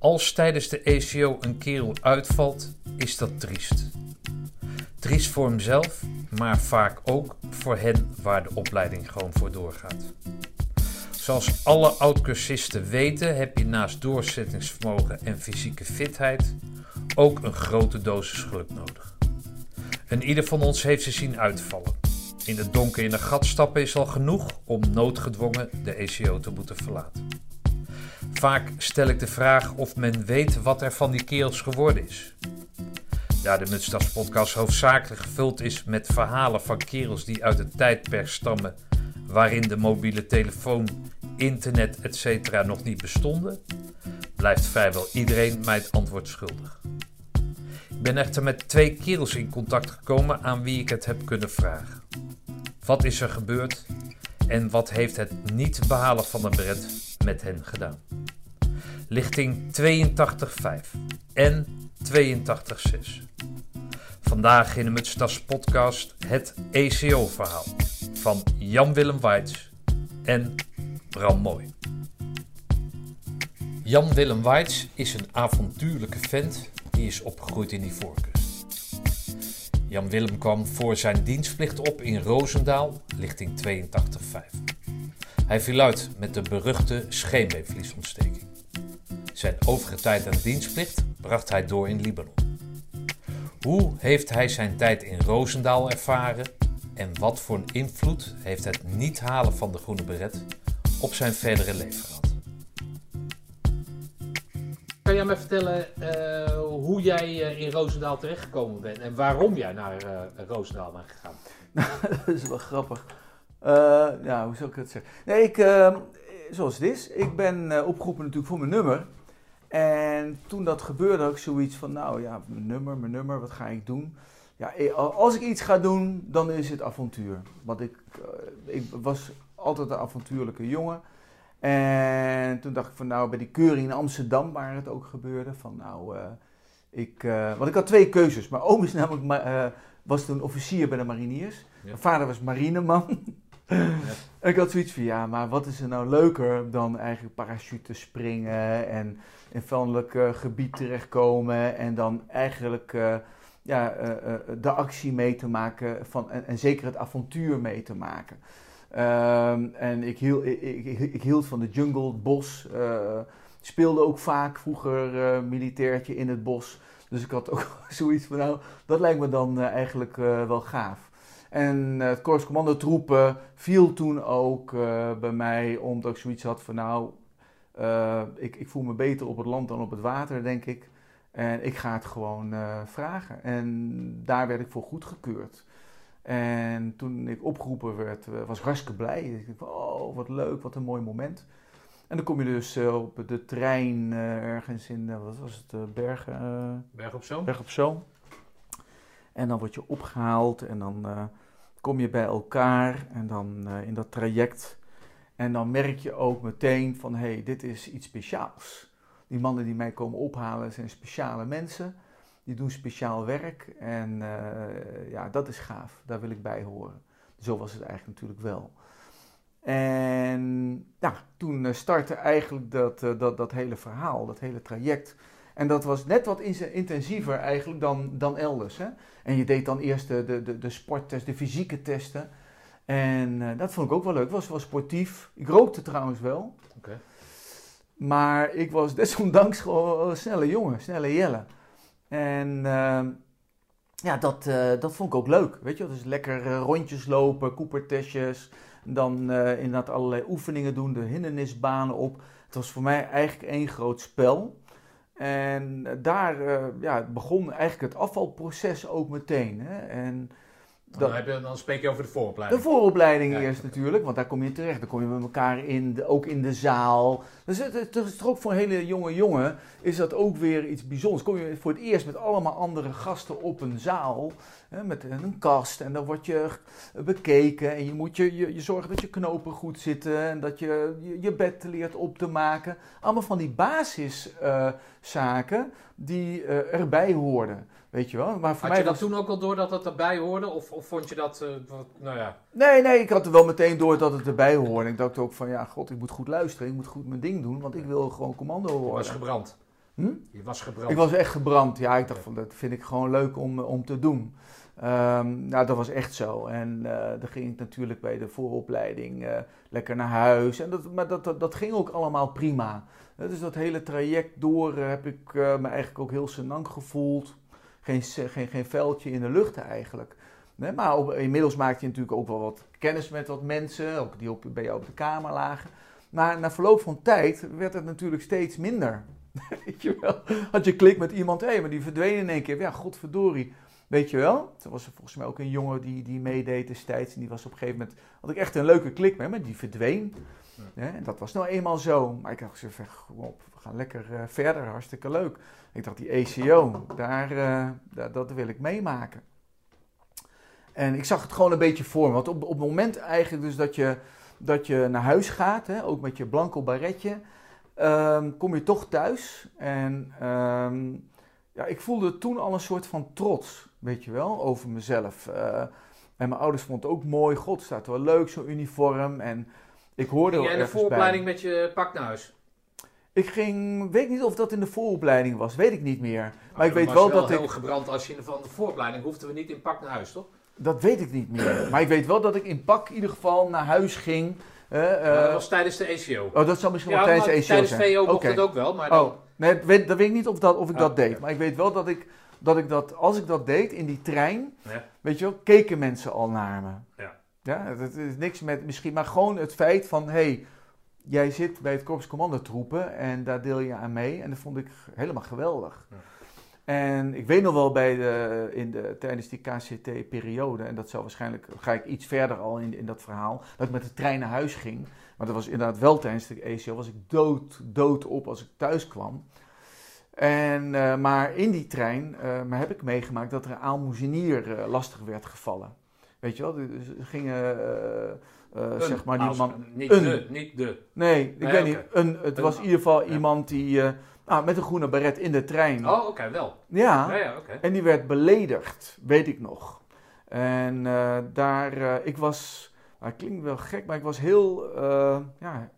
Als tijdens de ECO een kerel uitvalt, is dat triest. Triest voor hemzelf, maar vaak ook voor hen waar de opleiding gewoon voor doorgaat. Zoals alle oud-cursisten weten, heb je naast doorzettingsvermogen en fysieke fitheid ook een grote dosis geluk nodig. En ieder van ons heeft ze zien uitvallen. In het donker in een gat stappen is al genoeg om noodgedwongen de ECO te moeten verlaten. Vaak stel ik de vraag of men weet wat er van die kerels geworden is. Daar de Mutstas podcast hoofdzakelijk gevuld is met verhalen van kerels die uit het tijdperk stammen waarin de mobiele telefoon, internet etc. nog niet bestonden, blijft vrijwel iedereen mij het antwoord schuldig. Ik ben echter met twee kerels in contact gekomen aan wie ik het heb kunnen vragen. Wat is er gebeurd en wat heeft het niet behalen van een beret met hen gedaan? Lichting 82.5 en 82.6. Vandaag in de Mutstas podcast het ECO-verhaal van Jan-Willem Weits en Bram Mooi. Jan-Willem Weits is een avontuurlijke vent die is opgegroeid in die voorkust. Jan-Willem kwam voor zijn dienstplicht op in Roosendaal, lichting 82.5. Hij viel uit met de beruchte scheenbeenvliesontsteking. Zijn overige tijd aan dienstplicht bracht hij door in Libanon. Hoe heeft hij zijn tijd in Roosendaal ervaren en wat voor een invloed heeft het niet halen van de groene beret op zijn verdere leven gehad? Kan jij me vertellen uh, hoe jij uh, in Roosendaal terechtgekomen bent en waarom jij naar uh, Roosendaal bent gegaan? dat is wel grappig. ja, hoe zou ik het zeggen? Nee, ik, zoals het is, ik ben opgeroepen natuurlijk voor mijn nummer. En toen dat gebeurde, had ik zoiets van, nou ja, mijn nummer, mijn nummer, wat ga ik doen? Ja, als ik iets ga doen, dan is het avontuur. Want ik, ik was altijd een avontuurlijke jongen. En toen dacht ik van nou, bij die keuring in Amsterdam, waar het ook gebeurde, van nou, uh, ik, uh, want ik had twee keuzes. Mijn oom is namelijk, uh, was toen officier bij de mariniers. Ja. Mijn vader was marineman. Ik had zoiets van, ja, maar wat is er nou leuker dan eigenlijk parachute springen en in vijandelijk gebied terechtkomen en dan eigenlijk ja, de actie mee te maken van, en, zeker het avontuur mee te maken. Um, en ik hield, ik, ik, hield van de jungle, het bos. Speelde ook vaak vroeger militairtje in het bos. Dus ik had ook zoiets van, nou, dat lijkt me dan eigenlijk wel gaaf. En het Korps Commandotroepen viel toen ook bij mij, omdat ik zoiets had van, nou, ik, ik voel me beter op het land dan op het water, denk ik. En ik ga het gewoon vragen. En daar werd ik voor goedgekeurd. En toen ik opgeroepen werd, eh, was ik hartstikke blij. Ik dacht, oh, wat leuk, wat een mooi moment. En dan kom je dus op de trein ergens in, wat was het, Bergen? Berg op Zoom. Berg op Zoom. En dan word je opgehaald en dan kom je bij elkaar en dan in dat traject. En dan merk je ook meteen van, hé, hey, dit is iets speciaals. Die mannen die mij komen ophalen zijn speciale mensen. Die doen speciaal werk en uh, ja, dat is gaaf. Daar wil ik bij horen. Zo was het eigenlijk natuurlijk wel. En ja, toen eh, startte eigenlijk dat, dat, dat hele verhaal, dat hele traject. En dat was net wat intensiever eigenlijk dan, dan elders. Hè? En je deed dan eerst de, de, de, sporttest, de fysieke testen. En uh, dat vond ik ook wel leuk. Het was wel sportief. Ik rookte trouwens wel. Okay. Maar ik was desondanks gewoon een snelle jongen, snelle Jelle. En uh, ja, dat, uh, dat vond ik ook leuk. Weet je, dus lekker uh, rondjes lopen, Cooper-testjes. Dan inderdaad allerlei oefeningen doen, de hindernisbanen op. Het was voor mij eigenlijk één groot spel. En daar ja, begon eigenlijk het afvalproces ook meteen. Hè. En dan, heb je, dan spreek je over de vooropleiding. De vooropleiding eerst natuurlijk, want daar kom je terecht. Dan kom je met elkaar in, de, ook in de zaal. Dus het, het, het is ook voor een hele jonge jongen is dat ook weer iets bijzonders. Kom je voor het eerst met allemaal andere gasten op een zaal, hè, met een kast. En dan word je bekeken en je moet je, je, je zorgen dat je knopen goed zitten. En dat je je, je bed leert op te maken. Allemaal van die basiszaken uh, die uh, erbij hoorden. Weet je wel? Maar voor had mij je dat was... toen ook al door dat het erbij hoorde? Of, of vond je dat, uh, wat, nou ja... Nee, nee, ik had er wel meteen door dat het erbij hoorde. Ik dacht ook van, ja, god, ik moet goed luisteren. Ik moet goed mijn ding doen, want ik wil gewoon commando horen. was gebrand? Hm? Je was gebrand. Ik was echt gebrand. Ja, ik dacht van dat vind ik gewoon leuk om, om te doen. Ehm, nou, dat was echt zo. En eh dan ging ik natuurlijk bij de vooropleiding eh, lekker naar huis. En dat, maar dat, dat, dat ging ook allemaal prima. Eh, dus dat hele traject door eh, heb ik eh, me eigenlijk ook heel senang gevoeld. Geen, geen, geen veldje in de lucht eigenlijk. Nee, maar op- inmiddels maakte je natuurlijk ook wel wat kennis met wat mensen, ook die op, bij jou op de kamer lagen. Maar na verloop van tijd werd het natuurlijk steeds minder. Weet je wel? Had je klik met iemand, hé, maar die verdween in één keer. Ja, godverdorie. Weet je wel? Er was er volgens mij ook een jongen die, die meedeed destijds. En die was op een gegeven moment, had ik echt een leuke klik mee, maar die verdween. Ja. En dat was nou eenmaal zo. Maar ik dacht, kom op, we gaan lekker eh, verder, hartstikke leuk. Ik dacht, die ECO, daar, eh, daar, dat wil ik meemaken. En ik zag het gewoon een beetje voor me. Want op, op het moment eigenlijk dus dat je, dat je naar huis gaat, hè, ook met je blanco baretje, ehm, kom je toch thuis. En ehm, ja, ik voelde toen al een soort van trots, weet je wel, over mezelf. Eh, en mijn ouders vonden het ook mooi. God, staat wel leuk, zo'n uniform. En ik hoorde Ging jij de bij. vooropleiding met je pak naar huis? Ik ging, weet niet of dat in de vooropleiding was, weet ik niet meer. Maar ik weet wel dat heel ik, gebrand als je van de vooropleiding hoefden we niet in pak naar huis, toch? dat weet ik niet meer. Maar ik weet wel dat ik in pak in ieder geval naar huis ging. Eh, eh, dat was tijdens de ECO. oh, dat zou misschien ja, wel tijdens de ECO tijdens zijn. VO mocht het ook wel, maar dan... Oh, nee, dat weet, dat weet ik niet of, dat, of ik Ah, dat deed. Maar ik weet wel dat ik, dat ik dat, als ik dat deed in die trein, Ja. weet je wel, keken mensen al naar me. Ja. Ja, dat is niks met misschien, maar gewoon het feit van, hé, hey, jij zit bij het Korps Commandotroepen en daar deel je aan mee. En dat vond ik helemaal geweldig. Ja. En ik weet nog wel bij de, in de, tijdens die KCT-periode, en dat zou waarschijnlijk, ga ik iets verder al in, in dat verhaal, dat ik met de trein naar huis ging. Maar dat was inderdaad wel tijdens de ECO, was ik dood, dood op als ik thuis kwam. En, eh, maar in die trein eh, maar heb ik meegemaakt dat er een aalmoezenier eh, lastig werd gevallen. Weet je wel, dus er gingen, Een, zeg maar, die man... Niet een. de, niet de. Nee, ik Nee, weet niet. Een, het Een- was in ieder geval ja. iemand die eh, nou, met een groene baret in de trein. Oh, oké, wel. Ja, Ja, ja, en die werd beledigd, weet ik nog. En eh, daar, ik was, nou, het klinkt wel gek, maar ik was heel, ja,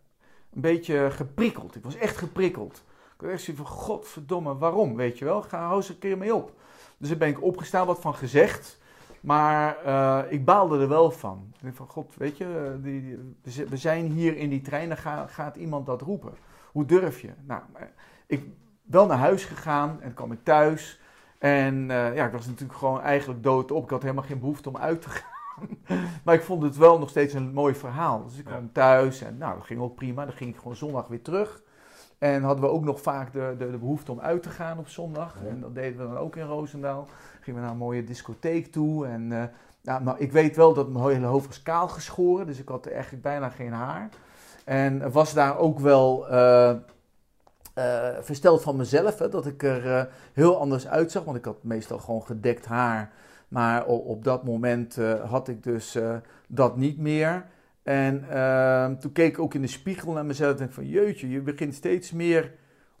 een beetje geprikkeld. Ik was echt geprikkeld. Ik had echt zoiets van, godverdomme, waarom, weet je wel? Ga, hou eens een keer mee op. Dus daar ben ik opgestaan, wat van gezegd. Maar eh, ik baalde er wel van. Ik denk van, god, weet je, eh, die, die- we zi- we zijn hier in die trein, dan ga- gaat iemand dat roepen. Hoe durf je? Nou, ik wel naar huis gegaan en kwam ik thuis. En eh, ja, ik was natuurlijk gewoon eigenlijk dood op. Ik had helemaal geen behoefte om uit te gaan. maar ik vond het wel nog steeds een mooi verhaal. Dus ik kwam thuis en nou, dat ging ook prima. Dan ging ik gewoon zondag weer terug. En hadden we ook nog vaak de, de, de behoefte om uit te gaan op zondag. Ja. En dat deden we dan ook in Roosendaal. Gingen we naar een mooie discotheek toe. En eh, nou, maar ik weet wel dat mijn hele hoofd was kaal geschoren. Dus ik had eigenlijk bijna geen haar. En was daar ook wel eh, eh, versteld van mezelf. Hè, dat ik er eh, heel anders uitzag. Want ik had meestal gewoon gedekt haar. Maar op, op dat moment eh, had ik dus eh, dat niet meer. En eh, toen keek ik ook in de spiegel naar mezelf. En denk van jeutje, je begint steeds meer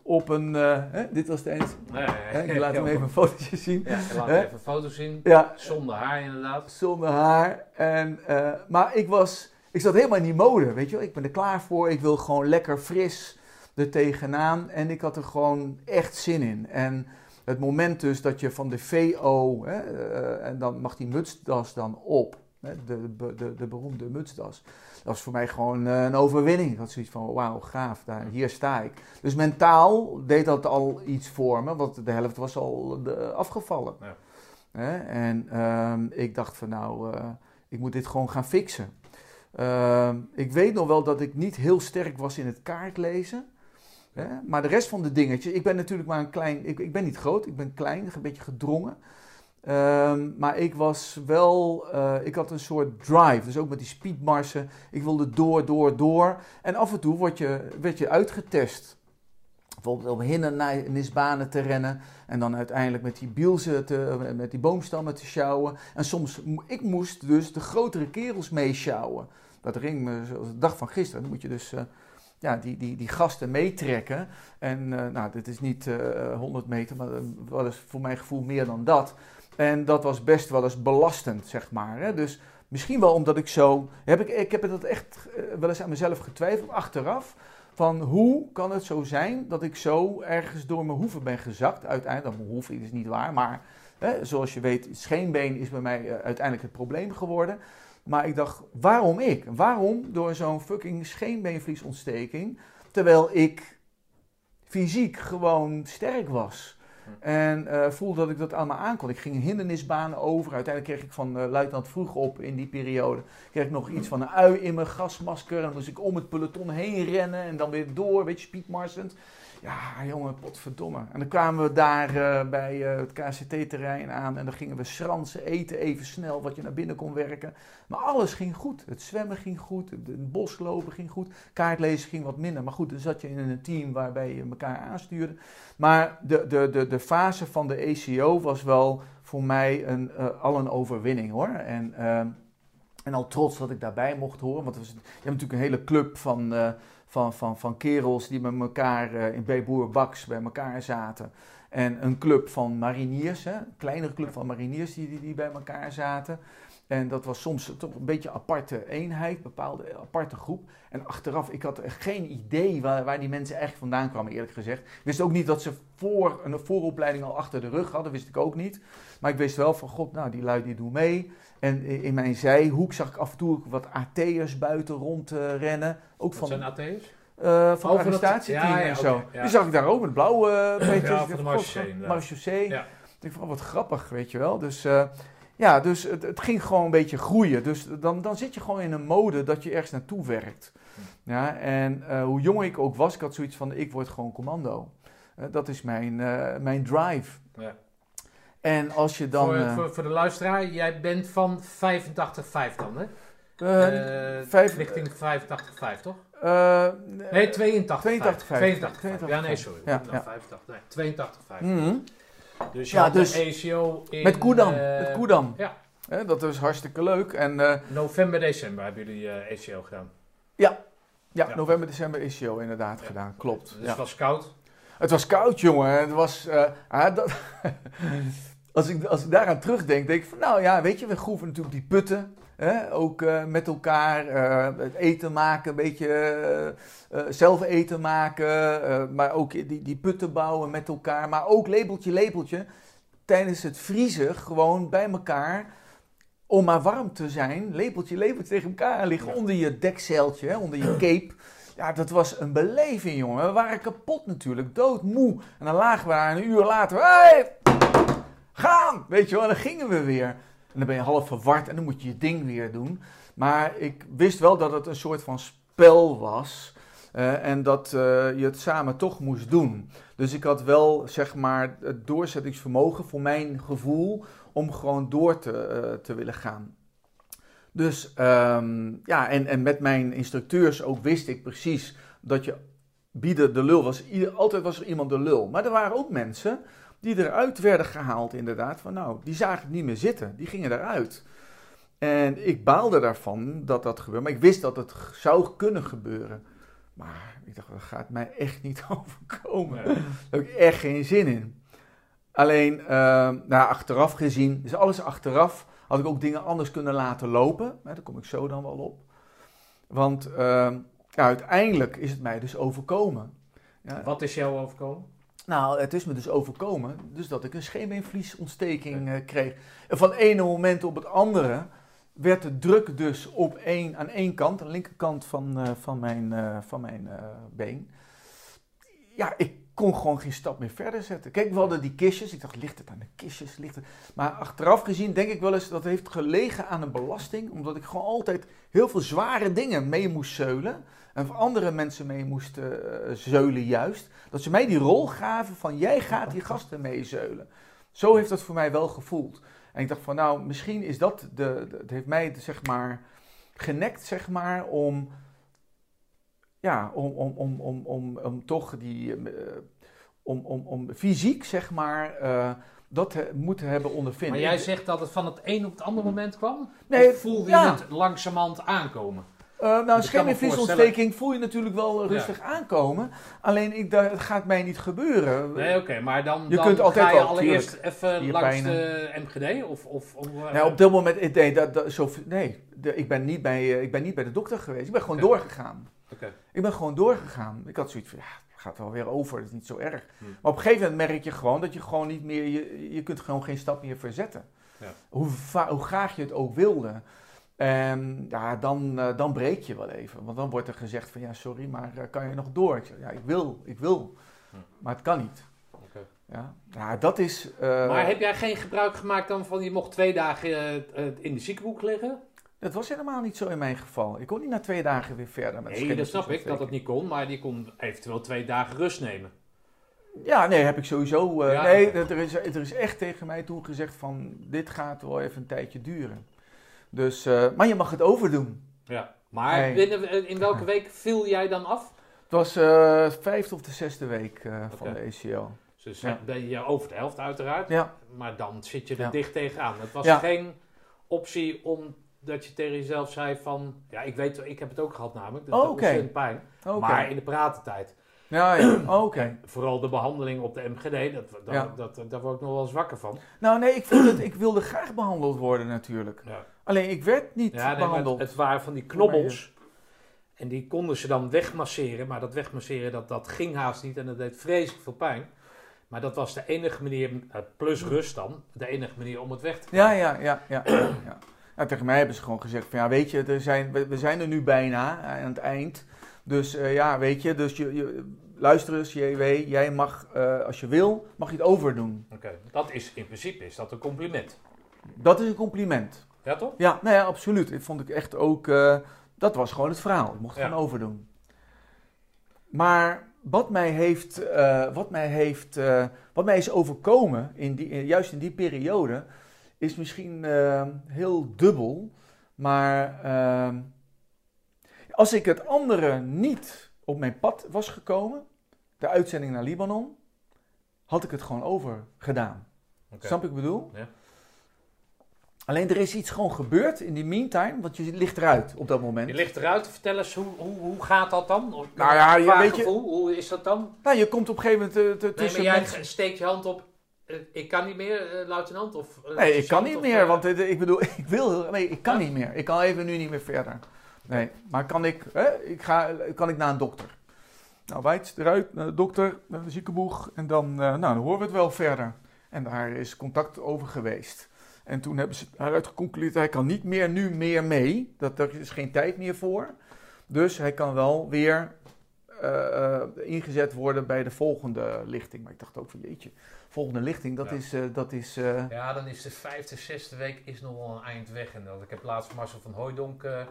op een... eh, hè, dit was de eens. Nee, ik laat hem even een fotootje zien. Ja, laat Hè? even een foto zien. Ja, Zonder haar inderdaad. zonder haar. En, eh, maar ik was, ik zat helemaal in die mode, weet je wel. Ik ben er klaar voor. Ik wil gewoon lekker fris er tegenaan. En ik had er gewoon echt zin in. En het moment dus dat je van de VO, hè, eh, en dan mag die mutsdas dan op. De, de, de, de beroemde mutsdas. Dat was voor mij gewoon eh, een overwinning. Ik had zoiets van, wauw, gaaf, daar, hier sta ik. Dus mentaal deed dat al iets voor me, want de helft was al eh, afgevallen. Ja. En ehm, ik dacht van nou, eh, ik moet dit gewoon gaan fixen. Ehm, ik weet nog wel dat ik niet heel sterk was in het kaartlezen. Hè? Maar de rest van de dingetjes, ik ben natuurlijk maar een klein, ik, ik ben niet groot, ik ben klein, een beetje gedrongen. Ehm, maar ik was wel, eh, ik had een soort drive, dus ook met die speedmarsen. Ik wilde door, door, door. En af en toe word je, werd je uitgetest. Bijvoorbeeld om hindernisbanen te rennen. En dan uiteindelijk met die bielzen, te, met die boomstammen te sjouwen. En soms, ik moest dus de grotere kerels meesjouwen. Dat ring me zoals de dag van gisteren. Dan moet je dus eh, ja, die, die, die gasten meetrekken. En eh, nou, dit is niet eh 100 meter, maar eh, wel eens voor mijn gevoel meer dan dat. En dat was best wel eens belastend, zeg maar. Hè? Dus misschien wel omdat ik zo... Heb ik, ik heb dat echt eh, wel eens aan mezelf getwijfeld, achteraf. Van hoe kan het zo zijn dat ik zo ergens door mijn hoeven ben gezakt? Uiteindelijk, mijn hoeven is niet waar, maar hè, zoals je weet, scheenbeen is bij mij eh, uiteindelijk het probleem geworden. Maar ik dacht, waarom ik? Waarom door zo'n fucking scheenbeenvliesontsteking, terwijl ik fysiek gewoon sterk was? En eh, voelde dat ik dat allemaal aankon. Ik ging hindernisbanen over. Uiteindelijk kreeg ik van uh, luitenant Vroeg op in die periode. Kreeg ik nog iets van een ui in mijn gasmasker. En dan moest ik om het peloton heen rennen. En dan weer door, weet je, speedmarsend. Ja, jongen, potverdomme. En dan kwamen we daar uh, bij uh, het KCT-terrein aan en dan gingen we schransen, eten even snel, wat je naar binnen kon werken. Maar alles ging goed. Het zwemmen ging goed, het boslopen ging goed, kaartlezen ging wat minder. Maar goed, dan zat je in een team waarbij je elkaar aanstuurde. Maar de, de, de, de fase van de ACO was wel voor mij een, uh, al een overwinning hoor. En, en al trots dat ik daarbij mocht horen, want was, je hebt natuurlijk een hele club van van, van, van kerels die met elkaar uh, in Beeboer Baks bij elkaar zaten. En een club van mariniers, hè, een kleinere club van mariniers die, die, bij elkaar zaten. En dat was soms toch een beetje aparte eenheid, een bepaalde aparte groep. En achteraf, ik had geen idee waar, waar die mensen echt vandaan kwamen, eerlijk gezegd. Ik wist ook niet dat ze voor een vooropleiding al achter de rug hadden, wist ik ook niet. Maar ik wist wel van, god, nou, die lui die doen mee. En in mijn zijhoek zag ik af en toe wat AT'ers buiten rondrennen. ook van, zijn AT'ers? Uh, van het arrestatieteam ja, ja, en zo. Okay, ja. Die zag ik daar ook met blauwe beetje. Ja, van de marechaussee. Ja. Ik denk van, wat grappig, weet je wel. Dus uh, ja, dus het, het, ging gewoon een beetje groeien. Dus dan, dan zit je gewoon in een mode dat je ergens naartoe werkt. Ja, en hoe jong ik ook was, ik had zoiets van, ik word gewoon commando. dat is mijn, mijn drive. Ja. En als je dan... Voor, voor, voor, de luisteraar, jij bent van 85-5 dan, hè? Uh, vijf, richting 85-5, toch? Uh, nee, 82. 82, 82, 82, Ja, nee, sorry. Ja, ja. 85, nee, 82, 5. Mm -hmm. Dus je ja, dus ECO in... Met Koedam. Uh, met Koedam. Ja. He, dat was hartstikke leuk. En, uh, november, december hebben jullie uh, ECO gedaan. Ja. ja. Ja, november, december ECO inderdaad ja. gedaan. Klopt. Dus het was koud? Het was koud, jongen. Het was... ah, dat als, ik, als ik daaraan terugdenk, denk ik van... Nou ja, weet je, we groeven natuurlijk die putten... Hè? Ook uh, met elkaar uh, het eten maken, een beetje uh, zelf eten maken, maar ook die, die putten bouwen met elkaar. Maar ook lepeltje, lepeltje tijdens het vriezen gewoon bij elkaar om maar warm te zijn. Lepeltje, lepeltje tegen elkaar liggen ja. onder je dekzeiltje, onder je cape. Ja, dat was een beleving, jongen. We waren kapot natuurlijk, doodmoe. En dan lagen we daar een uur later. Hey, gaan! Weet je wel, dan gingen we weer. En dan ben je half verward en dan moet je je ding weer doen. Maar ik wist wel dat het een soort van spel was. Uh, en dat uh, je het samen toch moest doen. Dus ik had wel, zeg maar, het doorzettingsvermogen voor mijn gevoel om gewoon door te, uh, te willen gaan. Dus um, ja, en, en met mijn instructeurs ook wist ik precies dat je bieden de lul was. Altijd was er iemand de lul. Maar er waren ook mensen die eruit werden gehaald inderdaad. Van nou, die zagen het niet meer zitten, die gingen eruit. En ik baalde daarvan dat dat gebeurde, maar ik wist dat het zou kunnen gebeuren. Maar ik dacht, dat gaat mij echt niet overkomen. Daar heb ik echt geen zin in. Alleen, uh, nou, achteraf gezien, dus alles achteraf, had ik ook dingen anders kunnen laten lopen. daar kom ik zo dan wel op. Want uh, ja, uiteindelijk is het mij dus overkomen. Ja. Wat is jou overkomen? Nou, het is me dus overkomen, dus dat ik een scheenbeenvliesontsteking uh, kreeg. En van ene moment op het andere werd de druk dus op één, aan één kant, aan de linkerkant van, uh, van mijn, uh, van mijn been. Ja, ik kon gewoon geen stap meer verder zetten. Kijk, we hadden die kistjes. Ik dacht, ligt het aan de kistjes? Ligt het... Maar achteraf gezien denk ik wel eens dat het heeft gelegen aan een belasting. Omdat ik gewoon altijd heel veel zware dingen mee moest zeulen. En voor andere mensen mee moest uh, zeulen juist. Dat ze mij die rol gaven van jij gaat die gasten meezeulen. Zo heeft dat voor mij wel gevoeld. En ik dacht van nou, misschien is dat, de, het heeft mij zeg maar genekt zeg maar om, ja, om, om, om, om, om, om toch die, uh, om, om, om fysiek zeg maar... Uh, dat he, moeten hebben ondervinden. Maar jij zegt dat het van het een op het andere moment kwam? Nee, of voelde je ja. het langzamerhand aankomen? Uh, nou, een scheenbeenvliesontsteking voel je natuurlijk wel rustig aankomen. Alleen, ik, dat gaat mij niet gebeuren. Nee, oké, maar dan, je dan kunt altijd ga je allereerst even langs de MGD? Of, of, of uh, nou, op dit moment, nee, dat, dat, zo, nee de, ik, ben niet bij, ik ben niet bij de dokter geweest. Ik ben gewoon doorgegaan. Oké. Ik ben gewoon doorgegaan. Ik had zoiets van, ja, het gaat wel weer over, het is niet zo erg. Hm. Maar op een gegeven moment merk je gewoon dat je gewoon niet meer, je, je kunt gewoon geen stap meer verzetten. Ja. Hoe, hoe graag je het ook wilde. En ja, dan, eh, dan breek je wel even. Want dan wordt er gezegd van, ja, sorry, maar eh, kan je nog door? Ik zeg, ja, ik wil, ik wil. Hm. Maar het kan niet. Ja, ja dat is... eh, Maar heb jij geen gebruik gemaakt dan van je mocht twee dagen in de ziekenboek liggen? Dat was helemaal niet zo in mijn geval. Ik kon niet na twee dagen weer verder met Nee, dat snap ik, dat het niet kon. Maar die kon eventueel twee dagen rust nemen. Ja, nee, heb ik sowieso. Ja, nee, er is, er is echt tegen mij toen gezegd van dit gaat wel even een tijdje duren. Dus, eh, maar je mag het overdoen. Ja. Maar Nee. binnen, eh, in welke week viel jij dan af? Het was eh vijfde of de zesde week van de ACL. Dus Ja. ben je over de helft uiteraard. Ja, Maar dan zit je er Ja. dicht tegenaan. Het was geen optie omdat je tegen jezelf zei van... Ja, ik weet, ik heb het ook gehad namelijk. Dat Oh, oké. ontzettend pijn. oké. Maar in de pratentijd. Ja, ja. Oh, oké. Vooral de behandeling op de MGD, dat, dat, Ja. dat, daar word ik nog wel eens wakker van. Nou, nee, ik, vond het, ik wilde graag behandeld worden natuurlijk. Ja. Alleen ik werd niet nee, behandeld. het, het waren van die knobbels. En die konden ze dan wegmasseren. Maar dat wegmasseren, dat, dat ging haast niet. En dat deed vreselijk veel pijn. Maar dat was de enige manier, eh, plus rust dan, de enige manier om het weg te Ja, ja, ja, ja. ja, ja. Nou, tegen mij hebben ze gewoon gezegd van ja, weet je, er zijn, we, we zijn er nu bijna aan het eind. Dus eh, ja, weet je, dus je, je, luister eens, JW, jij mag, eh, als je wil, mag je het overdoen. Oké, dat is in principe is dat een compliment. Dat is een compliment. Ja, toch? Ja, nou ja, absoluut. Dat vond ik echt ook, eh, dat was gewoon het verhaal. Ik mocht het Ja. gewoon overdoen. Maar wat mij heeft, wat mij heeft, wat mij is overkomen, in die, in- juist in die periode, is misschien heel dubbel. Maar eh, als ik het andere niet op mijn pad was gekomen, de uitzending naar Libanon, had ik het gewoon over gedaan. Oké. Snap ik bedoel? Ja. Alleen er is iets gewoon gebeurd in die meantime, want je ligt eruit op dat moment. Je ligt eruit, vertel eens, hoe, hoe, hoe gaat dat dan? Nou ja, je- weet je- hoe is dat dan? Nou, je komt op een gegeven moment eh, te- Nee, maar tussen jij mensen... steekt je hand op, eh, ik kan niet meer, eh, luitenant? Of, Nee, ik kan niet of, meer, want ik bedoel, ik wil, nee, ik kan Ja? niet meer. Ik kan even nu niet meer verder. Nee, maar kan ik, hè, ik ga, kan ik naar een dokter? Nou, wijd eruit, naar de dokter, naar de ziekenboeg en dan, eh, nou, dan horen we het wel verder. En daar is contact over geweest. En toen hebben ze daaruit geconcludeerd, hij kan niet meer nu meer mee. Dat, er is geen tijd meer voor. Dus hij kan wel weer eh, eh, ingezet worden bij de volgende lichting. Maar ik dacht ook van jeetje, volgende lichting, dat Ja. is... eh, dat is eh, Ja, dan is de vijfde, zesde week is nog wel een eind weg. En dat, ik heb laatst Marcel van Hooijdonk eh,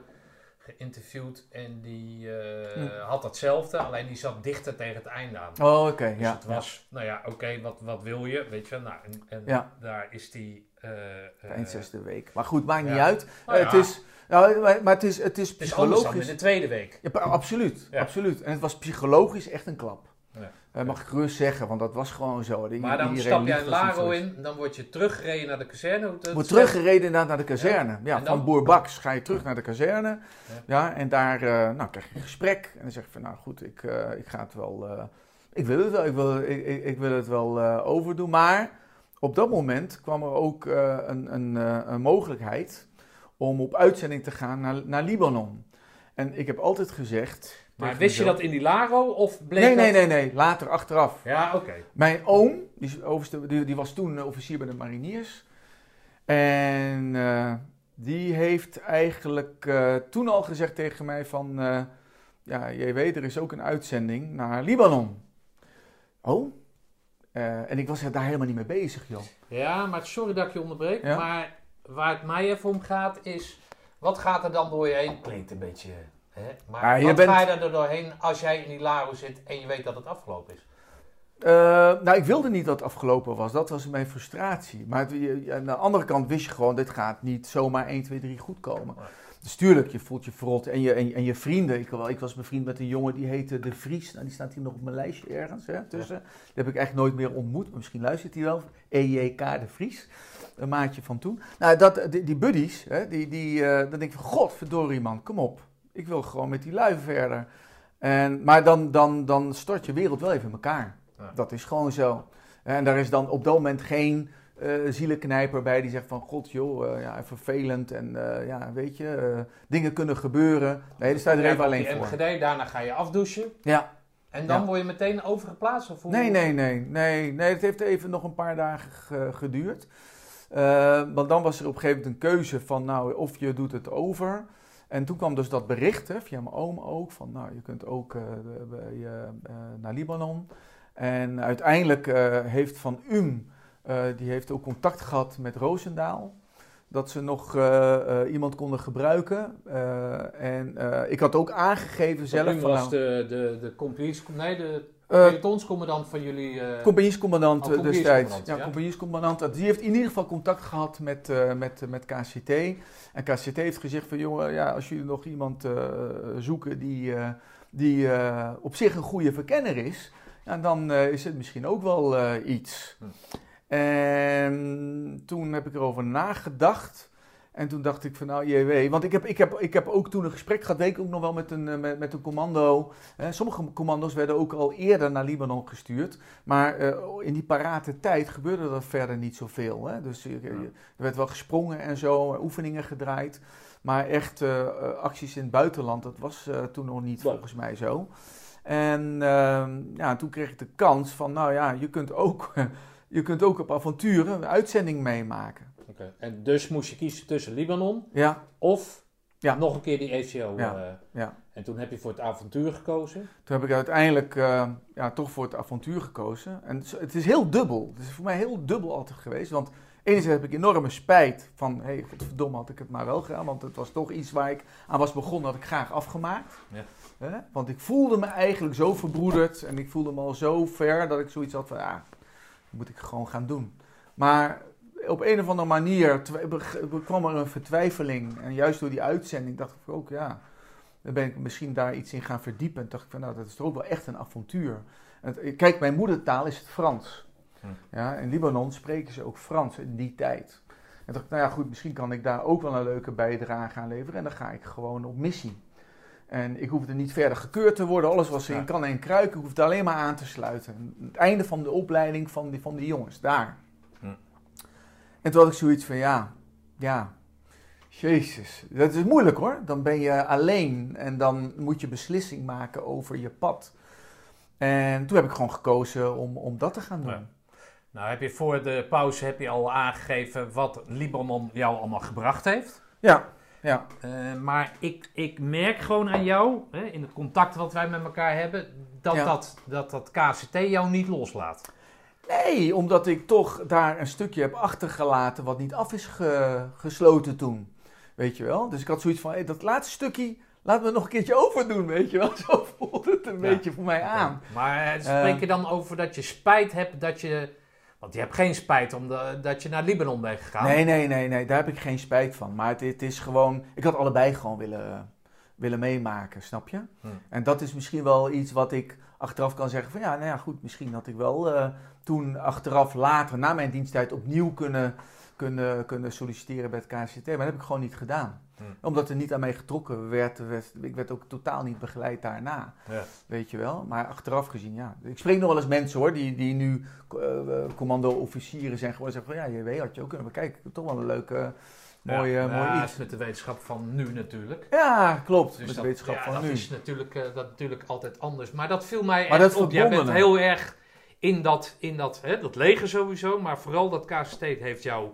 geïnterviewd en die eh, had datzelfde, alleen die zat dichter tegen het einde aan. Oh, oké, Dus ja. het was, nou ja, oké, wat, wat wil je, weet je. Nou, en, en Ja. daar is die... eh, ja. eh, Eind zesde week. Maar goed, maakt niet uit. nou Eh, ja, het is, nou, maar, het is, het is het is anders dan in psychologisch. de tweede week. Ja, absoluut, absoluut. En het was psychologisch echt een klap. Eh, mag ik gerust zeggen, want dat was gewoon zo. Maar dan stap jij Laro in, dan word je teruggereden naar de kazerne. Wordt teruggereden inderdaad naar de kazerne. Ja, dan? van Boer Baks ga je terug naar de kazerne. Ja. Ja. en daar eh, nou, krijg je een gesprek. En dan zeg je van, nou goed, ik, eh, ik ga het wel... ik wil het wel, ik wil, ik, ik, ik wil het wel overdoen. Maar op dat moment kwam er ook een, een, een mogelijkheid om op uitzending te gaan naar, naar Libanon. En ik heb altijd gezegd... Maar wist je dat in die Laro of bleek Nee, nee, dat... nee, nee. Later, achteraf. Ja, oké. Mijn oom, die, overste, die, die was toen eh, officier bij de mariniers. En eh, die heeft eigenlijk eh, toen al gezegd tegen mij van... ja, je weet, er is ook een uitzending naar Libanon. Oh? En ik was daar helemaal niet mee bezig, joh. Ja, maar sorry dat ik je onderbreek. Ja? Maar waar het mij even om gaat is... Wat gaat er dan door je heen? Klinkt een beetje... Hè? Maar je wat bent- ga je er doorheen als jij in die Laro zit en je weet dat het afgelopen is? Eh, nou, ik wilde niet dat het afgelopen was. Dat was mijn frustratie. Maar het- je- aan de andere kant wist je gewoon, dit gaat niet zomaar 1, 2, 3 goed komen. Dus tuurlijk, je voelt je verrot. En je, en, en je vrienden. Ik, wel- ik was bevriend met een jongen die heette De Vries. Nou, die staat hier nog op mijn lijstje ergens hè, tussen. Die heb ik echt nooit meer ontmoet. Maar misschien luistert hij wel. EJK De Vries. Een maatje van toen. Nou, dat, die, die buddies, hè, die, die, eh, dan denk ik van, godverdorie man, kom op. Ik wil gewoon met die lui verder. En, maar dan, dan, dan stort je wereld wel even in elkaar. Ja. Dat is gewoon zo. En daar is dan op dat moment geen eh zielenknijper bij die zegt van god joh, eh, ja, vervelend en eh, ja, weet je, dingen kunnen gebeuren. Nee, daar sta je er even alleen voor. MGD, daarna ga je afdouchen. Ja. En dan Ja. word je meteen overgeplaatst? Of? Nee, nee, nee, nee, nee, het heeft even nog een paar dagen ge- geduurd. Want dan was er op een gegeven moment een keuze van, nou, of je doet het over. En toen kwam dus dat bericht, hè, via mijn oom ook, van, nou, je kunt ook eh, bij, eh, naar Libanon. En uiteindelijk eh, heeft Van Um, die heeft ook contact gehad met Roosendaal. Dat ze nog iemand konden gebruiken. En ik had ook aangegeven zelf Zelf van, was nou, de, de, de compagnies, nee, de pelotonscommandant van jullie. eh, Compagniescommandant Oh, eh, destijds. Ja, ja. compagniescommandant. Die heeft in ieder geval contact gehad met, eh, met, met KCT. En KCT heeft gezegd van, jongen, ja, als jullie nog iemand eh, zoeken die, eh, die eh, op zich een goede verkenner is, ja, dan eh, is het misschien ook wel eh, iets. Hm. En toen heb ik erover nagedacht. En toen dacht ik van nou JW, want ik heb, ik, heb, ik heb ook toen een gesprek gehad, weet ik ook nog wel met een, eh, met, met een commando. Eh, sommige commando's werden ook al eerder naar Libanon gestuurd. Maar eh, in die parate tijd gebeurde er verder niet zoveel. Hè? Dus je- je- er werd wel gesprongen en zo, oefeningen gedraaid. Maar echt eh, eh, acties in het buitenland, dat was eh, toen nog niet volgens mij zo. En ehm, ja, toen kreeg ik de kans van, nou ja, je kunt ook, je kunt ook op avonturen een uitzending meemaken. En dus moest je kiezen tussen Libanon Ja, of Ja. nog een keer die ECO. Ja. eh, ja. en toen heb je voor het avontuur gekozen. Toen heb ik uiteindelijk eh, ja, toch voor het avontuur gekozen. En het is, heel dubbel. Het is voor mij heel dubbel altijd geweest. Want enerzijds heb ik enorme spijt van... hé, hey, godverdomme had ik het maar wel gedaan. Want het was toch iets waar ik aan was begonnen, had ik graag afgemaakt. Ja. Want ik voelde me eigenlijk zo verbroederd. En ik voelde me al zo ver dat ik zoiets had van... ja, dat moet ik gewoon gaan doen. Maar op een of andere manier kwam er een vertwijfeling. En juist door die uitzending dacht ik ook, ja... Dan ben ik misschien daar iets in gaan verdiepen. En dacht ik van, nou, dat is toch ook wel echt een avontuur. Het- kijk, mijn moedertaal is het Frans. Hm. Ja, in Libanon spreken ze ook Frans in die tijd. En dacht ik, nou ja, goed, misschien kan ik daar ook wel een leuke bijdrage aan leveren. En dan ga ik gewoon op missie. En ik hoefde niet verder gekeurd te worden. Alles was in Ja. kan en kruik. Ik hoefde alleen maar aan te sluiten. Het einde van de opleiding van die, van die jongens, daar. En toen had ik zoiets van, ja, ja, Jezus, dat is moeilijk hoor. Dan ben je alleen en dan moet je beslissing maken over je pad. En toen heb ik gewoon gekozen om, om dat te gaan doen. Ja. Nou, heb je voor de pauze heb je al aangegeven wat Libanon jou allemaal gebracht heeft. Ja, ja. Eh, maar ik, ik merk gewoon aan jou, hè, in het contact wat wij met elkaar hebben, dat, Ja. dat, dat dat KCT jou niet loslaat. Nee, omdat ik toch daar een stukje heb achtergelaten wat niet af is ge- gesloten toen. Weet je wel? Dus ik had zoiets van, hey, dat laatste stukje, laten we het nog een keertje overdoen, weet je wel? Zo voelt het een Ja. beetje voor mij aan. Maar eh, spreek je dan over dat je spijt hebt dat je... Want je hebt geen spijt omdat dat je naar Libanon bent gegaan. Nee, nee, nee, nee, daar heb ik geen spijt van. Maar het, het is gewoon, ik had allebei gewoon willen, willen meemaken, snap je? Hm. En dat is misschien wel iets wat ik achteraf kan zeggen van ja, nou ja, goed, misschien had ik wel eh, toen achteraf later, na mijn diensttijd, opnieuw kunnen, kunnen, kunnen solliciteren bij het KCT. Maar dat heb ik gewoon niet gedaan. Hm. Omdat er niet aan mij getrokken werd, werd. Ik werd ook totaal niet begeleid daarna. Ja. Weet je wel? Maar achteraf gezien, ja. Ik spreek nog wel eens mensen hoor, die, die nu eh, commando-officieren zijn geworden. Zeggen van ja, JW had je ook kunnen bekijken. Toch wel een leuke, mooie, ja, mooi ja, iets. is met de wetenschap van nu natuurlijk. Ja, klopt. Dus met de dat, wetenschap ja, van dat nu. is natuurlijk, eh, dat natuurlijk altijd anders. Maar dat viel mij Maar echt dat op. Jij bent heel erg in dat, in dat, hè, dat leger sowieso, maar vooral dat KCT heeft jou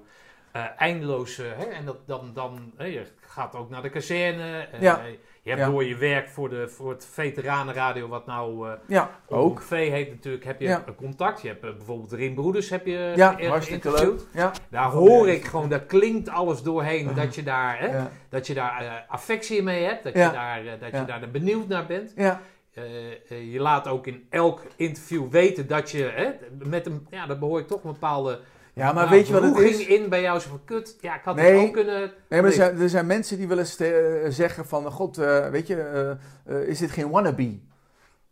eh eindeloos... eh, hè, en dat, dan, dan hè, je gaat ook naar de kazerne. eh, Ja. Je hebt Ja. door je werk voor, de, voor het veteranenradio, wat nou... eh Ja, ook. V heet natuurlijk, heb je Ja. een contact. Je hebt bijvoorbeeld Rin Broeders heb je Ja, hartstikke leuk. Ja, Daar hoor ik gewoon, daar klinkt alles doorheen dat je daar, hè, ja, dat je daar eh, affectie mee hebt, dat, Ja. je, daar, dat Ja. je daar benieuwd naar bent. ja. Eh, eh, je laat ook in elk interview weten dat je, hè, met een, ja, daar behoor ik toch een bepaalde ja maar weet je wat het is? in bij jou. Zo van, kut, ja, ik had Nee. het ook kunnen... Nee, maar er zijn, er zijn mensen die willen zeggen van, god, eh, weet je, eh, eh, is dit geen wannabe?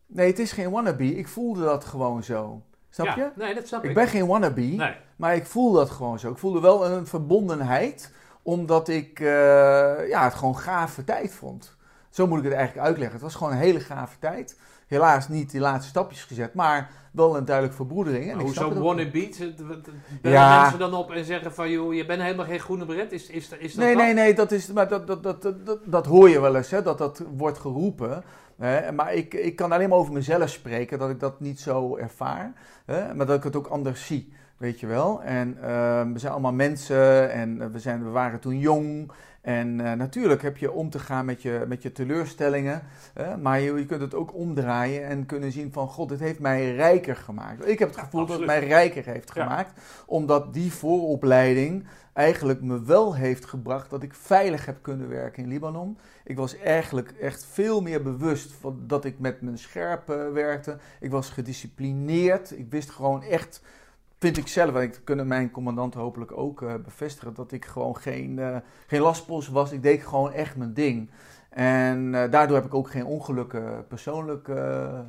Nee, het is geen wannabe. Ik voelde dat gewoon zo. Snap ja, je? Nee, dat snap ik. Ik ben geen wannabe, Nee. maar ik voel dat gewoon zo. Ik voelde wel een verbondenheid, omdat ik eh, ja, het gewoon gave tijd vond. Zo moet ik het eigenlijk uitleggen. Het was gewoon een hele gave tijd. helaas niet die laatste stapjes gezet, maar wel een duidelijke verbroedering. En Maar ik hoe snap zo'n het ook. wannabe beat, bellen Ja. mensen dan op en zeggen van, joh, je bent helemaal geen groene beret? Is, is, is dat Nee, dat? nee, nee, dat, is, maar dat, dat, dat, dat, dat, dat hoor je wel eens, hè, dat dat wordt geroepen. Hè, maar ik, ik kan alleen maar over mezelf spreken, dat ik dat niet zo ervaar. Hè, maar dat ik het ook anders zie, weet je wel. En ehm, we zijn allemaal mensen en eh, we, zijn, we waren toen jong. En eh, natuurlijk heb je om te gaan met je, met je teleurstellingen. maar je, je kunt het ook omdraaien en kunnen zien van... God, het heeft mij rijker gemaakt. Ik heb het Ja, gevoel dat het mij rijker heeft Ja. gemaakt. Omdat die vooropleiding eigenlijk me wel heeft gebracht dat ik veilig heb kunnen werken in Libanon. Ik was eigenlijk echt veel meer bewust van dat ik met mijn scherp werkte. Ik was gedisciplineerd. Ik wist gewoon echt, vind ik zelf, en ik kunnen mijn commandanten hopelijk ook eh, bevestigen, dat ik gewoon geen, eh, geen lastpost was. Ik deed gewoon echt mijn ding. En eh, daardoor heb ik ook geen ongelukken persoonlijk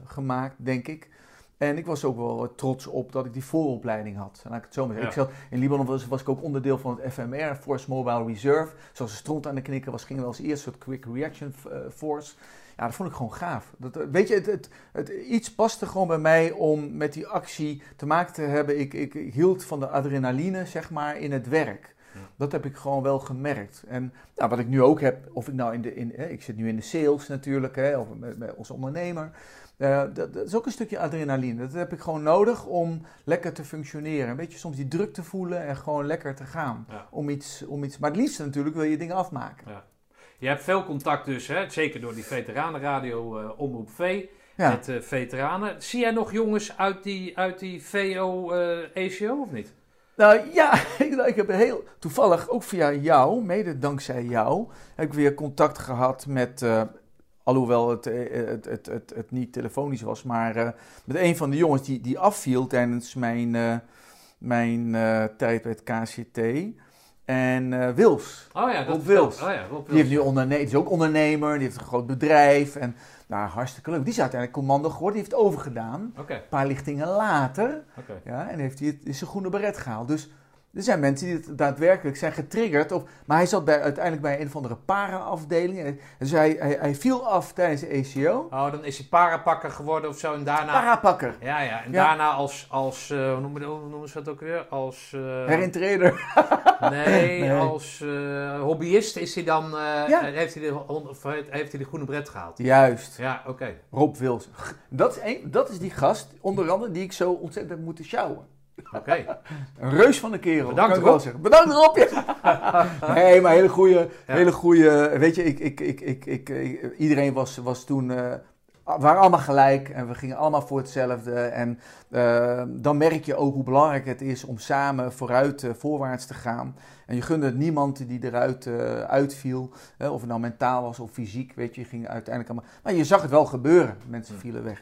gemaakt, denk ik. En ik was ook wel trots op dat ik die vooropleiding had. Laat ik het zo maar zeggen. Ja. Ik zat, in Libanon was, was ik ook onderdeel van het FMR, Force Mobile Reserve. Zoals de stront aan de knikken was, gingen we als eerste soort Quick Reaction Force. Ja, dat vond ik gewoon gaaf. Dat, eh, weet je, het, het, het, iets paste gewoon bij mij om met die actie te maken te hebben. Ik, ik, ik hield van de adrenaline, zeg maar, in het werk. Ja. Dat heb ik gewoon wel gemerkt. En nou, wat ik nu ook heb, of ik nou in de, in, hè, ik zit nu in de sales natuurlijk, hè, of met, met als ondernemer. Eh, dat, dat is ook een stukje adrenaline. Dat heb ik gewoon nodig om lekker te functioneren. Een beetje soms die druk te voelen en gewoon lekker te gaan. Ja. Om iets, om iets, maar het liefst natuurlijk wil je dingen afmaken. Je hebt veel contact dus, hè? zeker door die veteranenradio eh Omroep V, Ja. met eh, veteranen. Zie jij nog jongens uit die, uit die VO eh ACO of niet? Nou ja, ik, ik heb heel toevallig ook via jou, mede dankzij jou, heb ik weer contact gehad met, eh, alhoewel het, het, het, het, het niet telefonisch was, maar met een van de jongens die, die afviel tijdens mijn, mijn tijd bij het KCT. En eh, Wils, Oh ja, dat Rob Wils. Oh ja, Rob die, heeft Wils. nu onderne- die is ook ondernemer, die heeft een groot bedrijf. En nou, hartstikke leuk. Die is uiteindelijk commando geworden, die heeft overgedaan. Oké, Een paar lichtingen later ja, en heeft hij het, is zijn groene beret gehaald. Dus er zijn mensen die het daadwerkelijk zijn getriggerd. Of, maar hij zat bij, uiteindelijk bij een of andere para-afdeling. Dus hij, hij, hij viel af tijdens de ACO. Oh, dan is hij parapakker geworden of zo en daarna... Parapakker. Ja, ja. En Ja. daarna als, als eh, hoe, noemen, hoe noemen ze dat ook weer? Als, Herintrader. nee, Nee. als eh, hobbyist is hij dan, Ja. heeft, hij de, of heeft heeft hij de groene bret gehaald. Juist. Ja, oké. Rob Wils. Dat is, een, dat is die gast, onder andere, die ik zo ontzettend heb moeten sjouwen. Oké. Een reus van een kerel. Bedankt, kan ik wel zeggen. Bedankt nee, maar hele goede, Ja. hele goede. Weet je, ik, ik, ik, ik, ik, ik- iedereen was, was toen. eh, we waren allemaal gelijk en we gingen allemaal voor hetzelfde. En eh, dan merk je ook hoe belangrijk het is om samen vooruit, eh, voorwaarts te gaan. En je gunde het niemand die eruit eh, uitviel. Hè, of het nou mentaal was of fysiek, weet je. Je ging uiteindelijk allemaal... Maar je zag het wel gebeuren. Mensen Hm. vielen weg.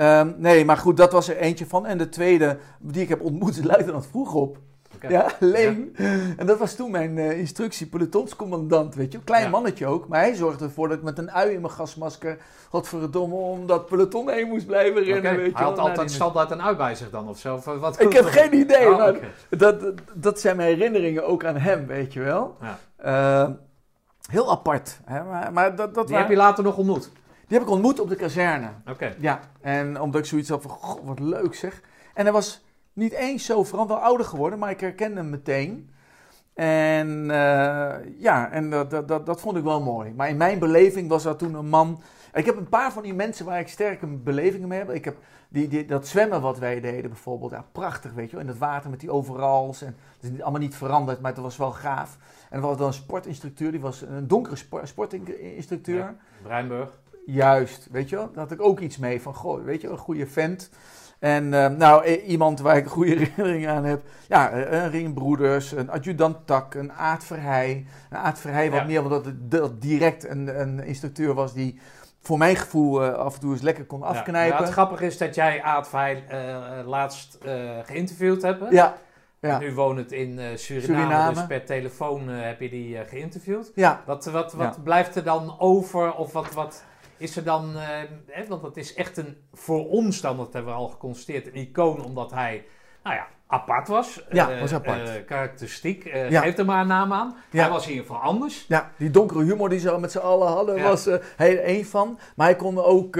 Ehm, nee, maar goed, dat was er eentje van. En de tweede die ik heb ontmoet is luitenant Vroegop. Oké. Ja, Leen. En dat was toen mijn eh, instructie, pelotonscommandant, weet je. Een klein Ja. mannetje ook, maar hij zorgde ervoor dat ik met een ui in mijn gasmasker, godverdomme, om dat peloton heen moest blijven rennen, weet je Hij had altijd Nou, die- standaard een ui bij zich dan of zo? Of wat Ik heb geen idee, Oh, maar dat, dat, zijn mijn herinneringen ook aan hem, weet je wel. Ja. Eh, heel apart, hè? maar, maar dat, dat Die heb je later nog ontmoet? Die heb ik ontmoet op de kazerne. Oké. Ja, en omdat ik zoiets had van, goh, wat leuk zeg. En hij was niet eens zo veranderd, wel ouder geworden, maar ik herkende hem meteen. En eh, ja, en dat, dat, dat, dat vond ik wel mooi. Maar in mijn beleving was dat toen een man... Ik heb een paar van die mensen waar ik sterke belevingen mee heb. Ik heb die, die, dat zwemmen wat wij deden bijvoorbeeld. Ja, prachtig, weet je wel. In het water met die overals. En het is allemaal niet veranderd, maar het was wel gaaf. En er was dan een sportinstructeur, die was een donkere spor- sportinstructeur. Ja. Breinburg. Juist, weet je wel? Daar had ik ook iets mee van, goh, weet je wel, een goede vent. En eh, nou, iemand waar ik een goede herinnering aan heb. Ja, eh, een Ringbroeders, een adjudant Tak, een Aad Verheij. Een Aad Verheij wat Ja. meer, omdat het dat direct een, een instructeur was die voor mijn gevoel eh, af en toe eens lekker kon afknijpen. Ja, het grappige is dat jij Aad Veil eh, laatst geïnterviewd hebt. hè? Ja, ja, Nu woont het in eh, Suriname, Suriname. dus per telefoon heb je die geïnterviewd. ja. Wat, wat, wat Ja. blijft er dan over? Of wat, wat is er dan... eh, hè, want het is echt een, voor ons dan, dat hebben we al geconstateerd, een icoon omdat hij, nou ja, apart was. Ja, Eh, was apart. eh, karakteristiek. Ja. Geef er maar een naam aan. Ja. Hij was in ieder geval anders. Ja, die donkere humor die ze met z'n allen hadden, Ja. was hij er één van. Maar hij kon ook,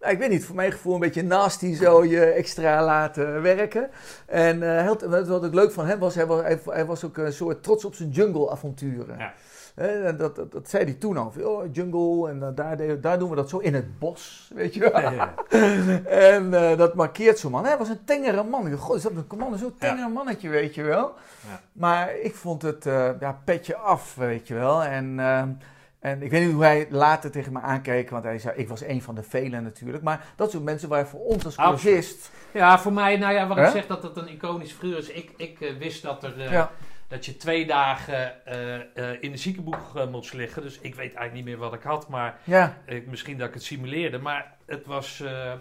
ik weet niet, voor mijn gevoel een beetje nasty zo je extra laten werken. En uh, wat ik leuk van hem was, hij was, hij, was ook een soort trots op zijn jungle-avonturen. Ja. Uh, dat, dat, dat, zei hij toen al. Oh, jungle, en daar, daar doen we dat zo in het bos, weet je wel. Ja, en uh, dat markeert zo'n man. Hij was een tengere man. God, is dat een man, zo'n tengere mannetje, weet je wel. Maar ik vond het, ja, petje af, weet je wel. En ehm, en ik weet niet hoe hij later tegen me aankeek, want hij zei, ik was een van de velen natuurlijk. Maar dat soort mensen waren voor ons als collegist... Ja, voor mij, nou ja, wat ik zeg dat het een iconisch figuur is. Ik, ik uh, wist dat er... Uh, dat je twee dagen uh, in de ziekenboeg moest liggen. Dus ik weet eigenlijk niet meer wat ik had. Maar ja. misschien dat ik het simuleerde. Maar het was, uh,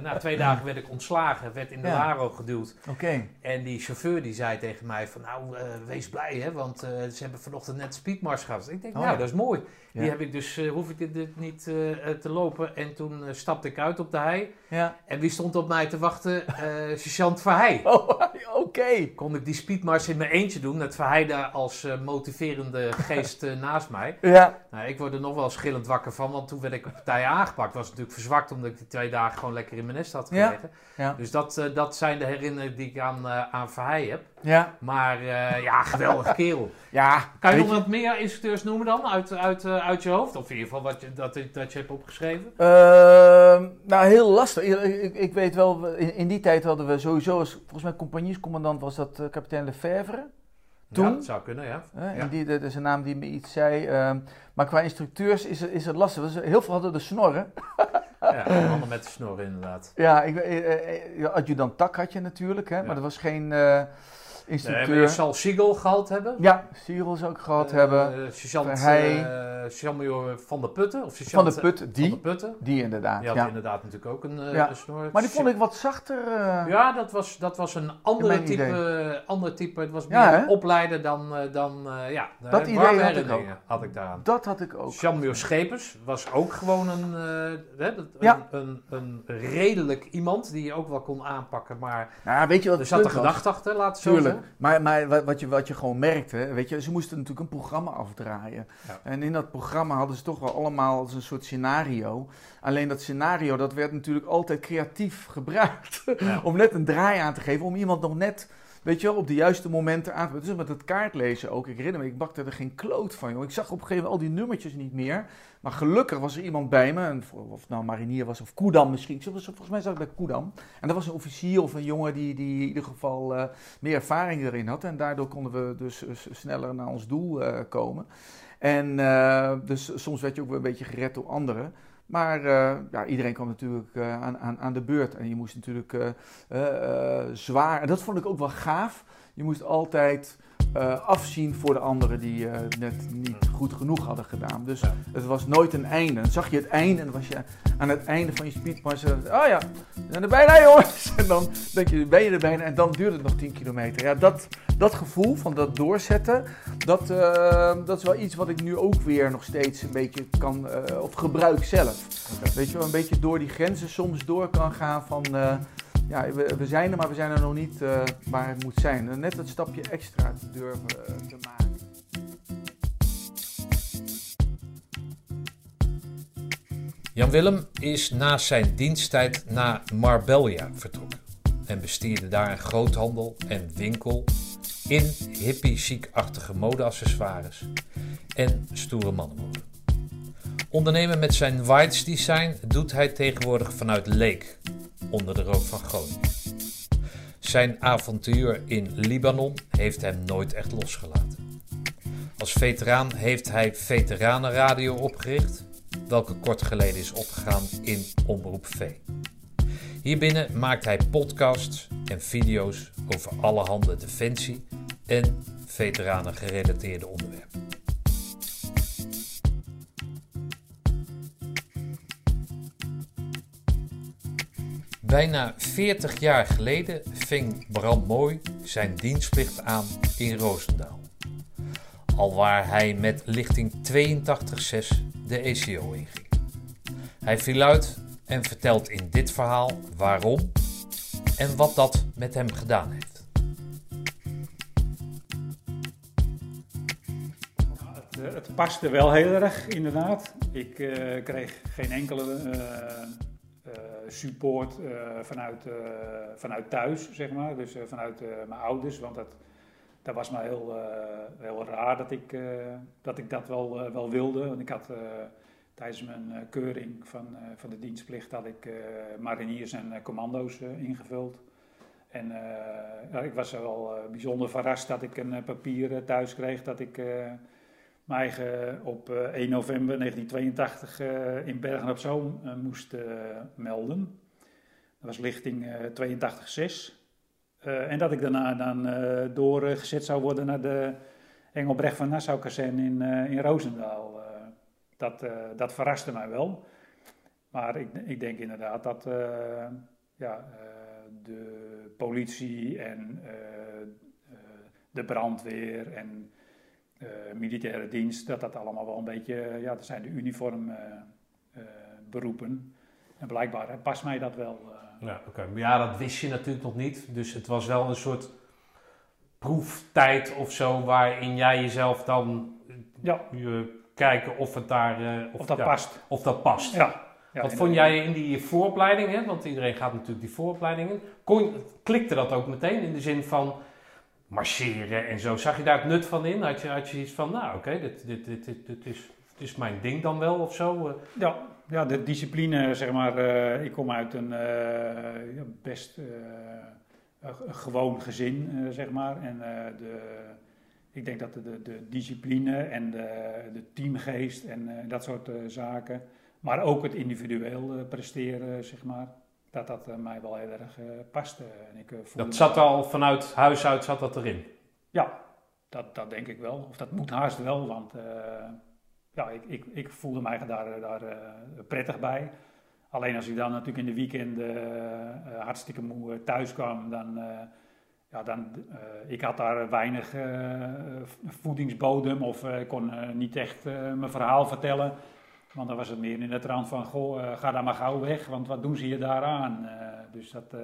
na twee dagen werd ik ontslagen, werd in de ja. geduwd. Oké. En die chauffeur die zei tegen mij van, nou, uh, wees blij hè, want ze hebben vanochtend net speedmars gehad. Ik denk, oh, nou, dat is mooi. Die heb ik dus, hoef ik dit, niet te lopen. En toen stapte ik uit op de hei. Ja. En wie stond op mij te wachten? Sergeant Verheij. Oh, oké. Kon ik die speedmars in mijn eentje doen, met Verheij daar als motiverende geest naast mij. Ja. Nou, ik word er nog wel schillend wakker van, want toen werd ik op partij aangepakt. Was natuurlijk verzwakt omdat ik die twee dagen gewoon lekker in mijn nest had gezeten. Ja, Dus dat, uh, dat zijn de herinneringen die ik aan, uh, aan Verheij heb. Ja. Maar uh, ja, geweldig kerel. Ja, kan je nog wat meer instructeurs noemen dan uit, uit, uit je hoofd? Of in ieder geval wat je, dat, dat je hebt opgeschreven? Ehm, nou, heel lastig. Ik, ik weet wel, in, in, die tijd hadden we sowieso, als, volgens mij compagniescommandant was dat kapitein Lefebvre. Toen. Ja, dat zou kunnen, ja. Ja. Die, dat is een naam die me iets zei. Maar qua instructeurs is, is het lastig. Heel veel hadden de snorren. Ja, mannen met de snor inderdaad. Ja, ik, uh, adjudant Tak had je natuurlijk, hè, maar er was geen uh, instructeur. Nee, je zal Siegel gehad hebben. Ja, Siegel zou ik gehad hebben. Uh, sergeant Van der Putten. Of van der Putten, die. Van de Putten. Die inderdaad, Die had inderdaad natuurlijk ook een, ja. snor. Maar die vond ik wat zachter. ja, dat was, dat was een andere type, ander type. Het was meer ja, opleiden dan, dan ja. Dat idee had ik ook. Had ik. Dat had ik ook. Schepers was ook gewoon een... Ja. een, een, redelijk iemand die je ook wel kon aanpakken. Maar nou, weet je wat er zat een gedachte achter, Tuurlijk. zo Maar, maar wat, je, wat je gewoon merkte, weet je, ze moesten natuurlijk een programma afdraaien. En in dat programma hadden ze toch wel allemaal als een soort scenario. Alleen dat scenario, dat werd natuurlijk altijd creatief gebruikt. om net een draai aan te geven, om iemand nog net weet je wel, op de juiste momenten aan. Dus met het kaartlezen ook. Ik herinner me, ik bakte er geen kloot van, joh. Ik zag op een gegeven moment al die nummertjes niet meer. Maar gelukkig was er iemand bij me, of het nou marinier was of Koedam misschien. Volgens mij zat ik bij Koedam. En dat was een officier of een jongen die, die in ieder geval uh, meer ervaring erin had. En daardoor konden we dus uh, sneller naar ons doel uh, komen. En dus soms werd je ook weer een beetje gered door anderen. Maar uh, ja, iedereen kwam natuurlijk uh, aan, aan, aan de beurt. En je moest natuurlijk zwaar. En dat vond ik ook wel gaaf. Je moest altijd uh, afzien voor de anderen die uh, net niet goed genoeg hadden gedaan. Dus het was nooit een einde. Dan zag je het einde en dan was je aan het einde van je speedmars. Oh ja, we zijn er bijna jongens. En dan denk je, ben je er bijna en dan duurt het nog 10 kilometer. Ja, dat, dat gevoel van dat doorzetten, dat, uh, dat is wel iets wat ik nu ook weer nog steeds een beetje kan, of gebruik zelf. Weet je wel, een beetje door die grenzen soms door kan gaan van ja, we, we, zijn er, maar we zijn er nog niet uh, waar het moet zijn. Net dat stapje extra te durven uh, te maken. Jan Willem is na zijn diensttijd naar Marbella vertrokken en bestierde daar een groothandel en winkel in hippie-chic-achtige modeaccessoires en stoere mannenmode. Ondernemen met zijn Whites design doet hij tegenwoordig vanuit Leek, onder de rook van Groningen. Zijn avontuur in Libanon heeft hem nooit echt losgelaten. Als veteraan heeft hij Veteranenradio opgericht, welke kort geleden is opgegaan in Omroep V. Hierbinnen maakt hij podcasts en video's over allerhande defensie en veteranen gerelateerde onderwerpen. Bijna 40 jaar geleden ving Bram Mooi zijn dienstplicht aan in Roosendaal. Alwaar hij met lichting 82.6 de ECO inging. Hij viel uit en vertelt in dit verhaal waarom en wat dat met hem gedaan heeft. het, het, paste wel heel erg, inderdaad. Ik uh, kreeg geen enkele uh, support vanuit, vanuit thuis, zeg maar. Dus vanuit mijn ouders, want dat, dat was maar heel, heel raar dat ik, dat, ik dat wel, wel wilde. Want ik had tijdens mijn keuring van, van de dienstplicht had ik mariniers en commando's ingevuld. En ik was wel bijzonder verrast dat ik een papier thuis kreeg dat ik mij eigen op 1 november 1982 in Bergen op Zoom moest melden. Dat was lichting 82-6. en dat ik daarna dan doorgezet zou worden naar de Engelbrecht van Nassau kazerne in, in Roosendaal. dat, dat verraste mij wel. Maar ik, ik denk inderdaad dat ja, de politie en eh, eh, de brandweer en eh, militaire dienst, dat dat allemaal wel een beetje, ja, dat zijn de uniform beroepen. En blijkbaar past mij dat wel. Ja, oké. Maar ja, dat wist je natuurlijk nog niet. Dus het was wel een soort proeftijd of zo, waarin jij jezelf dan ja. je kijken of het daar uh, of, dat past. Of dat past. Ja. Wat vond jij in die vooropleiding, hè? want iedereen gaat natuurlijk die vooropleiding in. Kon, klikte dat ook meteen in de zin van marcheren en zo? Zag je daar het nut van in? Had je, had je iets van, nou oké, dit, dit, dit, dit, dit, is, dit is mijn ding dan wel of zo? Eh? Ja, ja de discipline, zeg maar. Uh, ik kom uit een uh, best gewoon gezin, zeg maar. En de, ik denk dat de, de, de discipline en de, teamgeest en dat soort zaken maar ook het individueel eh, presteren, zeg maar. Dat dat eh, mij wel heel erg eh, paste. En ik, dat zat al vanuit huis uit, zat dat erin? Ja, dat, dat denk ik wel. Of dat moet haast wel, want ja, ik, ik, ik voelde mij daar, daar prettig bij. Alleen als ik dan natuurlijk in de weekenden uh, hartstikke moe thuis kwam, dan, uh, ja, dan ik had daar weinig voedingsbodem of ik kon niet echt mijn verhaal vertellen. Want dan was het meer in de trant van, goh, uh, ga daar maar gauw weg, want wat doen ze je daaraan? Uh, dus dat, uh,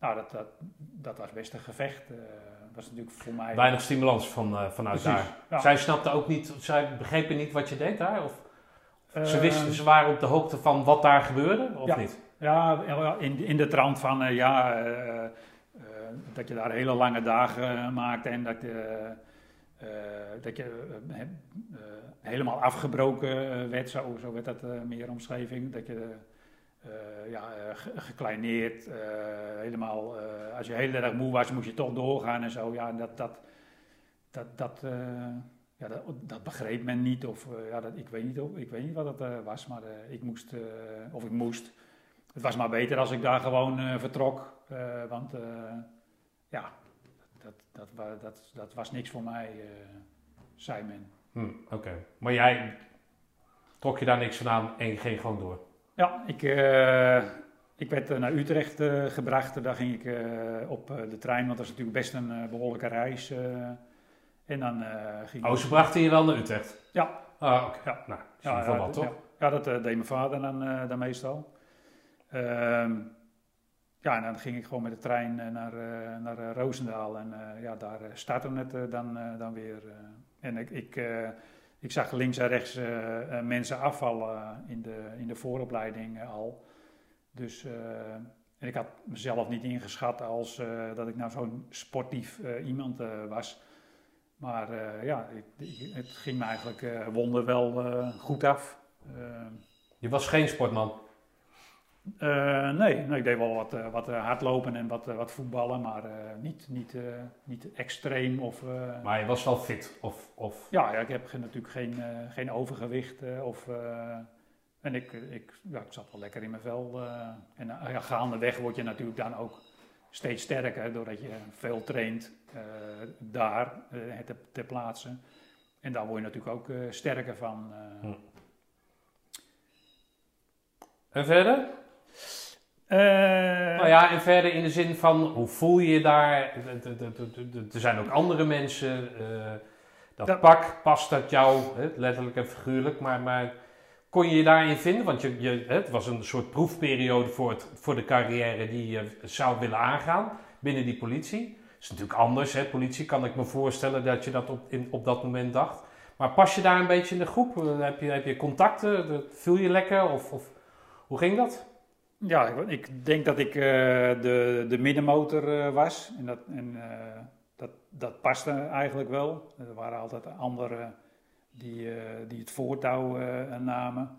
nou, dat, dat, dat was best een gevecht. was natuurlijk voor mij... Weinig stimulans van, vanuit daar. Ja. Zij snapte ook niet, zij begrepen niet wat je deed daar? Of ze wisten, ze waren op de hoogte van wat daar gebeurde, of ja. niet? Ja, in, in de trant van, ja, dat je daar hele lange dagen maakte en dat... dat je helemaal afgebroken eh, werd, zo, zo werd dat eh, meer omschreven. Dat je ja, gekleineerd, helemaal, als je heel erg moe was, moest je toch doorgaan en zo. Ja, dat, dat, dat, dat, ja, dat, dat, begreep men niet. Of ja, dat, ik, weet niet of, ik weet niet wat dat was, maar ik moest, of ik moest. Het was maar beter als ik daar gewoon vertrok, want ja, dat, dat, dat, dat, was niks voor mij, zei men. Hm, Oké, maar jij trok je daar niks van aan en ging gewoon door? Ja, ik, uh, ik werd eh, naar Utrecht gebracht. Daar ging ik op de trein, want dat is natuurlijk best een behoorlijke reis. en dan ging oh, ze brachten je wel naar Utrecht? Ja. Ah, oké. Ja. Nou, ja, ja, wat, toch? Ja, dat deed mijn vader dan, dan meestal. Ehm, ja, en dan ging ik gewoon met de trein naar, naar Roosendaal. En ja, daar startte het dan, dan weer... En ik, ik, ik zag links en rechts mensen afvallen in de, in de vooropleiding al. Dus en ik had mezelf niet ingeschat als dat ik nou zo'n sportief iemand was. Maar ja, het ging me eigenlijk wonder wel goed af. Je was geen sportman? Uh, nee, nee, ik deed wel wat, uh, wat uh, hardlopen en wat, wat voetballen, maar niet, niet, niet extreem. Of, maar je was wel fit? Of, of... Ja, ja, ik heb natuurlijk geen, geen overgewicht. of, en ik, ik, ja, ik zat wel lekker in mijn vel. en ja, gaandeweg word je natuurlijk dan ook steeds sterker, doordat je veel traint daar ter, ter plaatse. En daar word je natuurlijk ook sterker van. Hm. En verder? Uh, nou ja, en verder in de zin van hoe voel je je daar? Er zijn ook andere mensen. Uh, dat, pak, past dat jou, letterlijk en figuurlijk, maar, maar kon je je daarin vinden? Want je, je, het was een soort proefperiode voor, het, voor de carrière die je zou willen aangaan binnen die politie. Dat is natuurlijk anders, hè? politie kan ik me voorstellen dat je dat op, in, op dat moment dacht. Maar pas je daar een beetje in de groep? Heb je, heb je contacten? Viel je lekker? Of, of hoe ging dat? Ja, ik, ik denk dat ik eh, de, de middenmotor eh, was. En, dat, en eh, dat, dat paste eigenlijk wel. Er waren altijd anderen die, die het voortouw namen.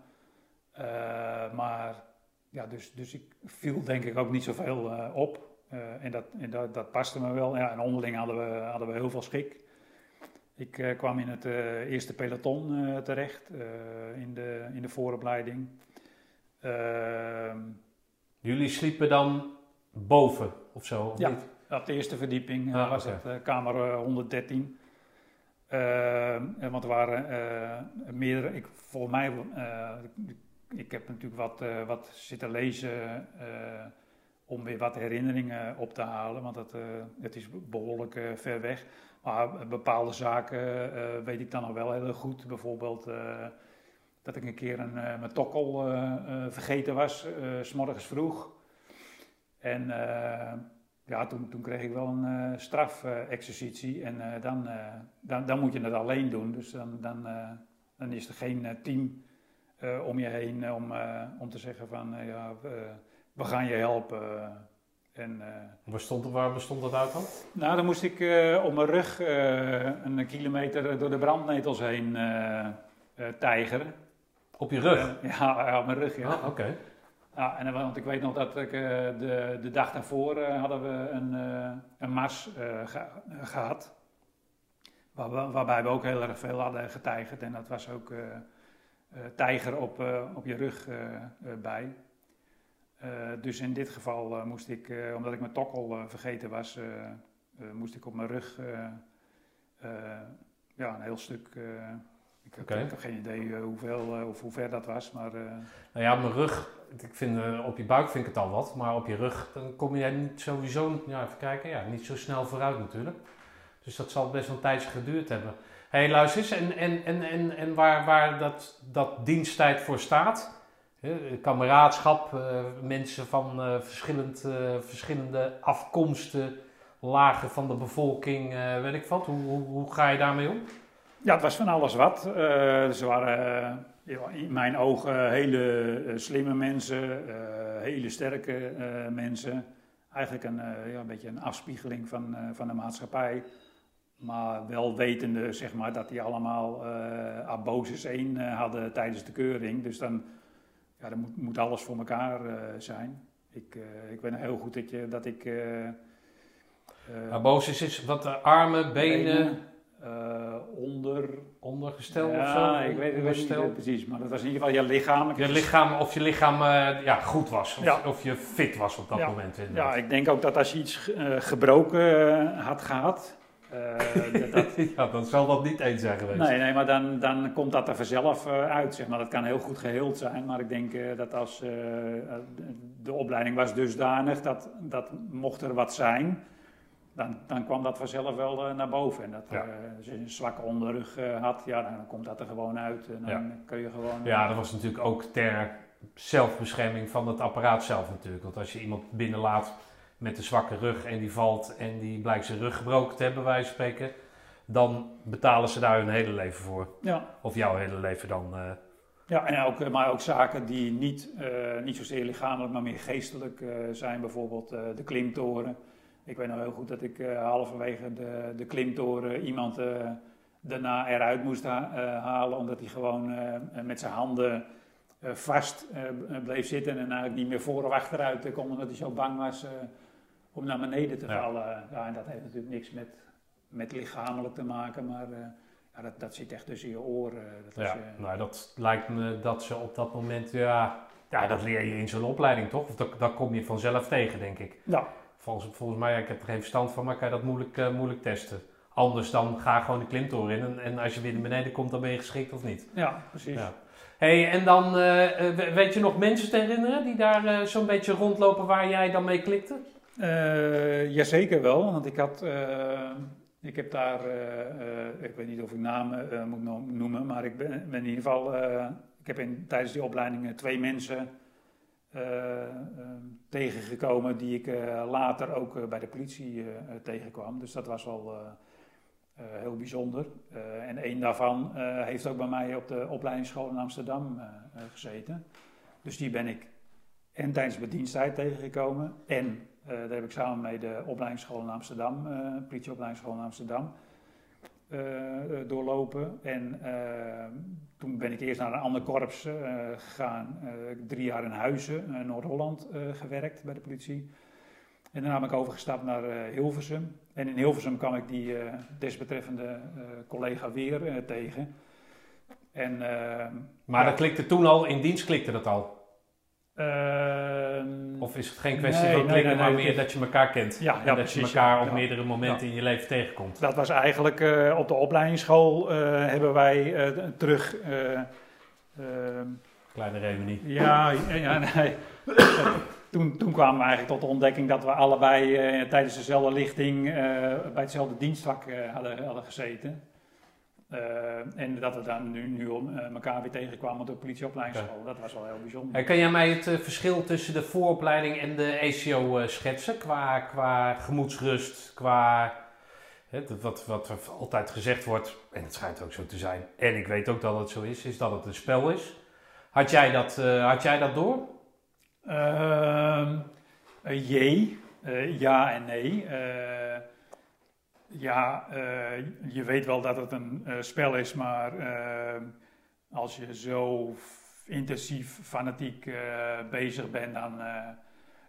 Maar ja, dus, dus ik viel denk ik ook niet zoveel op. En dat, en dat, dat paste me wel. Ja, en onderling hadden we, hadden we heel veel schik. Ik kwam in het eerste peloton terecht in, de, in de vooropleiding. Jullie sliepen dan boven of zo? Of Ja. niet? Op de eerste verdieping eh, Ah, was het eh, kamer eh, 113. Ehm, en want er waren eh, meerdere, ik, volgens mij, eh, ik, ik heb natuurlijk wat, eh, wat zitten lezen eh, om weer wat herinneringen op te halen, want het, eh, het is behoorlijk eh, ver weg. Maar bepaalde zaken eh, weet ik dan nog wel heel goed. Bijvoorbeeld eh, dat ik een keer een, eh, mijn tokkel eh, eh, vergeten was, s s'morgens vroeg. En ja, toen, toen kreeg ik wel een strafexercitie. en dan, dan, dan moet je het alleen doen. Dus dan, dan, dan is er geen team om je heen om, om te zeggen van ja, we gaan je helpen. En, eh, Waar, stond, waar bestond dat uit dan? nou, dan moest ik eh, op mijn rug een kilometer door de brandnetels heen tijgeren. Op je rug? Ja, op mijn rug, ja. Ah, Oké. Ja, en, want ik weet nog dat ik, eh, de, de dag daarvoor eh, hadden we een, eh, een mars eh, ge- gehad. Waar we- waarbij we ook heel erg veel hadden getijgerd. En dat was ook tijger op, op je rug bij. Dus in dit geval moest ik, omdat ik mijn tokkel vergeten was, moest ik op mijn rug ja, een heel stuk. Ik, heb, ik heb geen idee eh, hoeveel, eh, of hoe ver dat was, maar. eh, Nou ja, op mijn rug, ik vind, op je buik vind ik het al wat, maar op je rug dan kom je niet sowieso, ja, even kijken, ja, niet zo snel vooruit natuurlijk. Dus dat zal best wel een tijdje geduurd hebben. Hé, hey, luister eens, en, en, en, en, en waar, waar dat, dat diensttijd voor staat, kameraadschap, mensen van verschillend, verschillende afkomsten, lagen van de bevolking, weet ik wat, hoe, hoe, hoe ga je daarmee om? Ja, het was van alles wat. Eh, ze waren eh, in mijn ogen hele eh, slimme mensen, hele sterke mensen. Eigenlijk een, ja, een beetje een afspiegeling van, van de maatschappij. Maar wel wetende zeg maar, dat die allemaal eh abosis 1 eh, hadden tijdens de keuring. Dus dan, ja, dan moet, moet alles voor elkaar zijn. Ik, eh, ik weet nog heel goed dat, je, dat ik... Abosis is wat de armen, benen, eh, onder, ondergestel ja, of zo? ik weet, ik weet niet Onderstel? eh, precies, maar dat was in ieder geval je lichamelijk. Je lichaam, of je lichaam eh, ja, goed was. Of, Ja. of je fit was op dat Ja. moment. Ja, ik denk ook dat als je iets eh, gebroken had gehad. eh, dat, dat- ja, dan zal dat niet eens zijn geweest. nee, nee, maar dan, dan komt dat er vanzelf uit. Zeg maar. Dat kan heel goed geheeld zijn, maar ik denk dat als de opleiding was dusdanig dat, dat mocht er wat zijn, dan, dan kwam dat vanzelf wel eh, naar boven. En dat Ja. eh, als je een zwakke onderrug eh, had, ja, dan komt dat er gewoon uit. En dan Ja. kun je gewoon. Ja, dat was natuurlijk ook ter zelfbescherming van het apparaat zelf natuurlijk. Want als je iemand binnenlaat met een zwakke rug en die valt en die blijkt zijn rug gebroken te hebben, van spreken, dan betalen ze daar hun hele leven voor. ja. Of jouw hele leven dan. Ja, en ook, maar ook zaken die niet, niet zozeer lichamelijk, maar meer geestelijk zijn. Bijvoorbeeld de klimtoren. Ik weet nog heel goed dat ik eh, halverwege de, de klimtoren iemand eh, daarna eruit moest ha- eh, halen. Omdat hij gewoon met zijn handen vast bleef zitten. En eigenlijk niet meer voor of achteruit kon. Omdat hij zo bang was om naar beneden te vallen. Ja, en dat heeft natuurlijk niks met, met lichamelijk te maken. Maar ja, dat, dat zit echt tussen je oren. Dat Ja, nou, dat lijkt me dat ze op dat moment, ja, ja dat leer je in zo'n opleiding toch? Of dat, dat kom je vanzelf tegen, denk ik. ja. Volgens, volgens mij, ik heb er geen verstand van, maar kan je dat moeilijk, eh, moeilijk testen. Anders dan ga gewoon de klimtoren in en, en als je weer naar beneden komt, dan ben je geschikt of niet. Ja, precies. Ja. Hey, en dan, eh, eh, we- weet je nog mensen te herinneren die daar zo'n beetje rondlopen waar jij dan mee klikte? Jazeker wel, want ik had, ik heb daar, ik weet niet of ik namen moet no- noemen, maar ik ben, ben in ieder geval, ik heb in, tijdens die opleiding eh, twee mensen tegengekomen die ik eh, later ook eh, bij de politie eh, eh, tegenkwam. Dus dat was wel eh, eh, heel bijzonder. Eh, en een daarvan eh, heeft ook bij mij op de opleidingsschool in Amsterdam eh, eh, gezeten. Dus die ben ik en tijdens mijn diensttijd tegengekomen. En daar heb ik samen mee de opleidingsschool in Amsterdam, politieopleidingsschool in Amsterdam, doorlopen. En toen ben ik eerst naar een ander korps gegaan. drie jaar in Huizen, Noord-Holland, gewerkt bij de politie. En daarna ben ik overgestapt naar Hilversum. En in Hilversum kwam ik die desbetreffende collega weer tegen. En, maar dat klikte toen al, in dienst klikte dat al? Ehm, of is het geen kwestie van klikken, maar meer dat je elkaar kent? Ja, en dat je elkaar op meerdere momenten in je leven tegenkomt. Dat was eigenlijk uh, op de opleidingsschool uh, hebben wij uh, terug... Ehm, Kleine reunie. Ja, ja nee. toen, toen kwamen we eigenlijk tot de ontdekking dat we allebei tijdens dezelfde lichting bij hetzelfde dienstvak hadden, hadden gezeten. Uh, en dat we dan nu, nu uh, elkaar weer tegenkwamen op de politieopleidingsschool. Dat was wel heel bijzonder. kan jij mij het uh, verschil tussen de vooropleiding en de ECO schetsen? Qua, qua gemoedsrust, qua hè, wat, wat er altijd gezegd wordt, en het schijnt ook zo te zijn, en ik weet ook dat het zo is, is dat het een spel is. Had jij dat, had jij dat door? Ehm, jee, ja en nee. Ja, uh, je weet wel dat het een uh, spel is, maar uh, als je zo intensief, fanatiek bezig bent, dan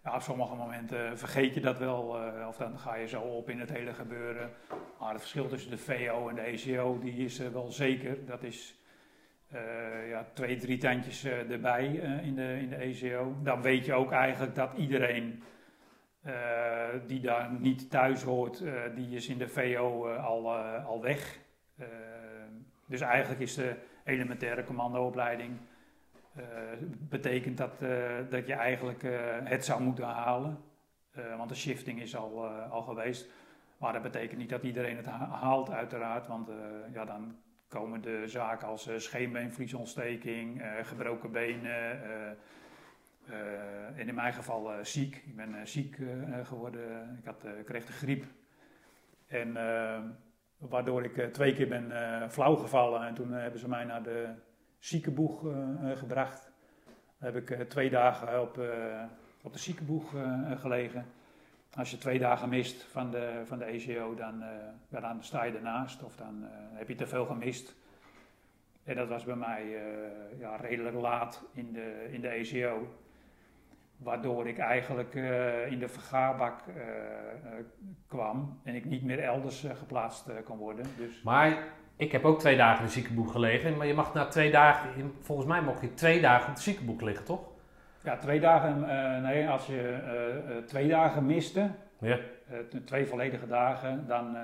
ja, op sommige momenten vergeet je dat wel. of dan ga je zo op in het hele gebeuren. Maar het verschil tussen de VO en de ECO, die is wel zeker. Dat is ja, twee, drie tandjes erbij in, de, in de ECO. Dan weet je ook eigenlijk dat iedereen die daar niet thuis hoort, uh, die is in de VO uh, al, al weg. dus eigenlijk is de elementaire commandoopleiding betekent dat, dat je eigenlijk het zou moeten halen. want de shifting is al, al geweest. Maar dat betekent niet dat iedereen het haalt, uiteraard. Want ja, dan komen de zaken als scheenbeenvliesontsteking, gebroken benen uh, en in mijn geval uh, ziek. Ik ben uh, ziek geworden. Ik had, kreeg de griep. En waardoor ik twee keer ben flauw gevallen. En toen hebben ze mij naar de ziekenboeg gebracht. Daar heb ik twee dagen op, op de ziekenboeg gelegen. Als je twee dagen mist van de, van de ECO, dan, dan sta je ernaast. Of dan heb je te veel gemist. En dat was bij mij ja, redelijk laat in de, in de ECO. Waardoor ik eigenlijk uh, in de vergaarbak uh, uh, kwam en ik niet meer elders geplaatst kon worden. Dus... Maar ik heb ook twee dagen in de ziekenboek gelegen. Maar je mag na twee dagen, volgens mij mocht je twee dagen op de ziekenboek liggen, toch? Ja, twee dagen, nee, als je twee dagen miste, ja. twee volledige dagen, dan,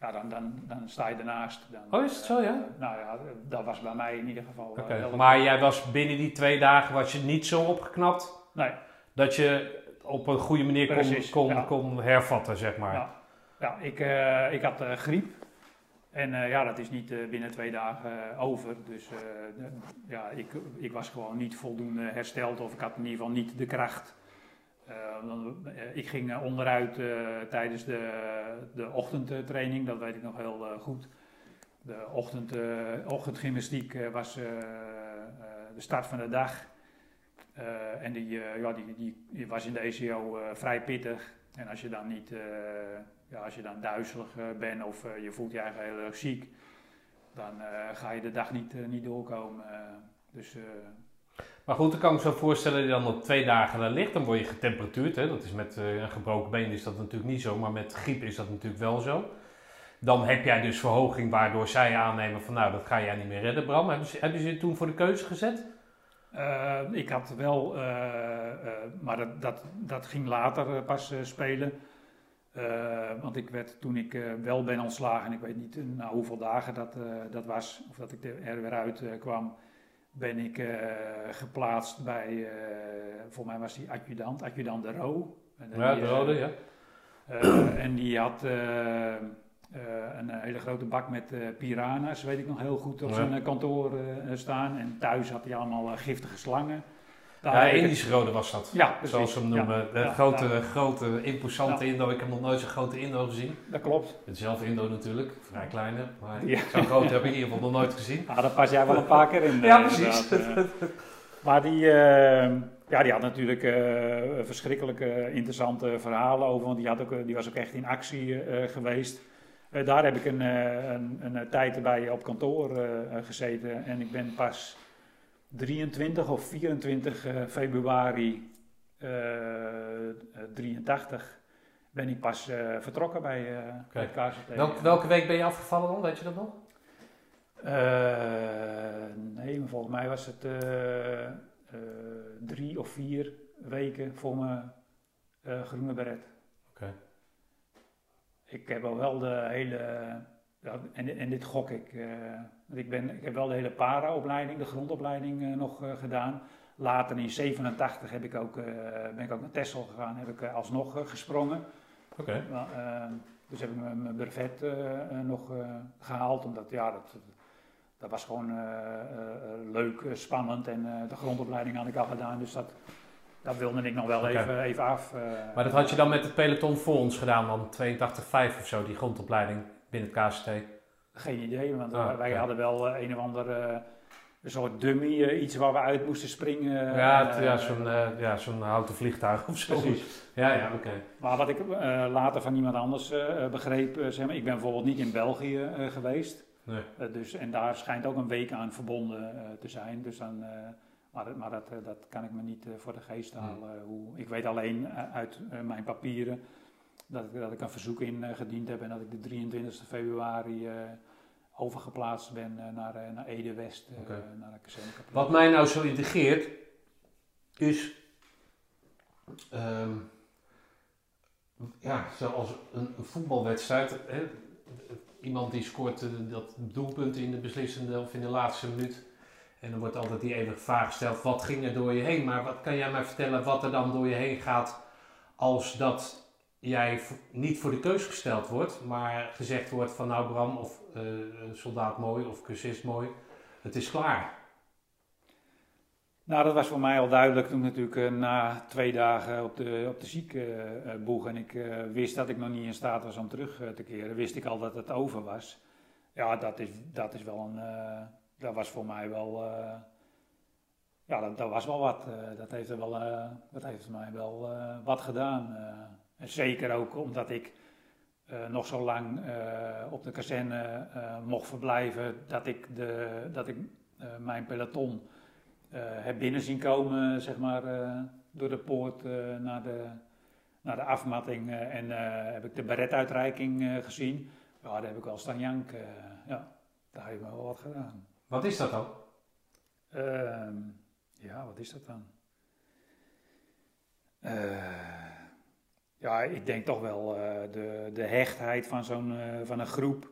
ja, dan, dan, dan sta je ernaast. Dan, oh, is het zo, ja? nou ja, dat was bij mij in ieder geval. Okay. maar jij was binnen die twee dagen, was je niet zo opgeknapt? Nee. Dat je op een goede manier kon, kon, kon hervatten, zeg maar. Ja, ja ik, uh, ik had uh, griep. En uh, ja, dat is niet binnen twee dagen over. Dus ja, ik, ik was gewoon niet voldoende hersteld. Of ik had in ieder geval niet de kracht. ik ging onderuit tijdens de, de ochtendtraining. Dat weet ik nog heel goed. De ochtend, ochtendgymnastiek was de start van de dag. Uh, en die, uh, ja, die, die, was in de ECO eh, vrij pittig. En als je dan niet, ja, als je dan duizelig bent of je voelt je eigenlijk heel erg ziek, dan ga je de dag niet, niet doorkomen. dus, maar goed, dan kan ik me zo voorstellen dat je dan op twee dagen daar ligt. Dan word je getemperatuurd. Hè? Dat is met een gebroken been is dat natuurlijk niet zo, maar met griep is dat natuurlijk wel zo. Dan heb jij dus verhoging waardoor zij aannemen van nou, dat ga jij niet meer redden, Bram. Hebben ze, ze toen voor de keuze gezet? Uh, ik had wel, uh, uh, maar dat, dat, dat ging later pas spelen. want ik werd toen ik wel ben ontslagen, en ik weet niet na hoeveel dagen dat, dat was, of dat ik er weer uit kwam, ben ik geplaatst bij, voor mij was die adjudant, adjudant de Roo. Ja, de Rode, ja. en die had een hele grote bak met uh, piranha's, weet ik nog heel goed, op ja. zijn kantoor staan. En thuis had hij allemaal giftige slangen. Daar ja, Indische rode was dat. Ja, precies. Zoals ze hem noemen. Ja, grote, ja. grote, imposante Indo. Ik heb nog nooit zo'n grote Indo gezien. Dat klopt. Hetzelfde Indo natuurlijk, vrij kleine. Maar zo'n grote heb ik in ieder geval nog nooit gezien. Ah, daar pas jij wel een paar keer in. ja, precies. maar die, Ja, die had natuurlijk uh, verschrikkelijke interessante verhalen over, want die, had ook, die was ook echt in actie geweest. Daar heb ik een, een, een, tijd bij op kantoor gezeten en ik ben pas 23 of 24 februari 83 ben ik pas vertrokken bij, okay. het KCT. Welke, welke week ben je afgevallen dan, weet je dat nog? nee, maar volgens mij was het eh, drie of vier weken voor mijn uh, groene beret. Oké. Ik heb al wel de hele, en, en dit gok ik, uh, ik, ben, ik heb wel de hele para-opleiding, de grondopleiding nog gedaan. Later in 87 heb ik ook, ben ik ook naar Texel gegaan, heb ik alsnog gesprongen. Oké. dus heb ik mijn brevet nog gehaald, omdat ja, dat, dat was gewoon leuk, spannend en de grondopleiding had ik al gedaan. Dus dat, dat wilde ik nog wel even, even af. maar dat had je dan met het peloton voor ons gedaan dan, 82,5 of zo, die grondopleiding binnen het KCT? Geen idee, want ah, wij hadden wel een of ander een soort dummy, iets waar we uit moesten springen. Ja, ja zo'n ja, zo'n houten vliegtuig of zo. Precies. Ja, ja, oké. Maar wat ik later van iemand anders begreep, zeg maar, ik ben bijvoorbeeld niet in België geweest. Nee. Dus, en daar schijnt ook een week aan verbonden te zijn. Dus dan, maar maar dat, dat kan ik me niet voor de geest halen. Hoe, ik weet alleen uit mijn papieren dat ik, dat ik een verzoek ingediend heb en dat ik de 23 februari overgeplaatst ben naar, naar Ede-West, okay. naar de Wat mij nou zo integreert, is... Um, ja, zoals een, een voetbalwedstrijd... Hè, iemand die scoort uh, dat doelpunt in de beslissende of in de laatste minuut. En dan wordt altijd die eeuwige vraag gesteld, wat ging er door je heen? Maar wat kan jij mij vertellen wat er dan door je heen gaat als dat jij niet voor de keus gesteld wordt, maar gezegd wordt van nou Bram of uh, soldaat mooi of cursist mooi, het is klaar. Nou, dat was voor mij al duidelijk toen natuurlijk uh, na twee dagen op de, op de ziekenboeg en ik wist dat ik nog niet in staat was om terug te keren, wist ik al dat het over was. Ja, dat is, dat is wel een, dat was voor mij wel, ja, dat, dat, was wel wat. dat heeft er wel, dat heeft mij wel wat gedaan. en zeker ook omdat ik nog zo lang op de kazerne mocht verblijven, dat ik, de, dat ik mijn peloton uh, heb binnen zien komen, zeg maar, uh, door de poort uh, naar, de, naar de afmatting. en heb ik de beretuitreiking gezien. Ja, daar heb ik wel staan janken. ja, daar heb ik wel wat gedaan. Wat is dat dan? Ehm, ja, wat is dat dan? ja, ik denk toch wel de, de hechtheid van, zo'n van een groep.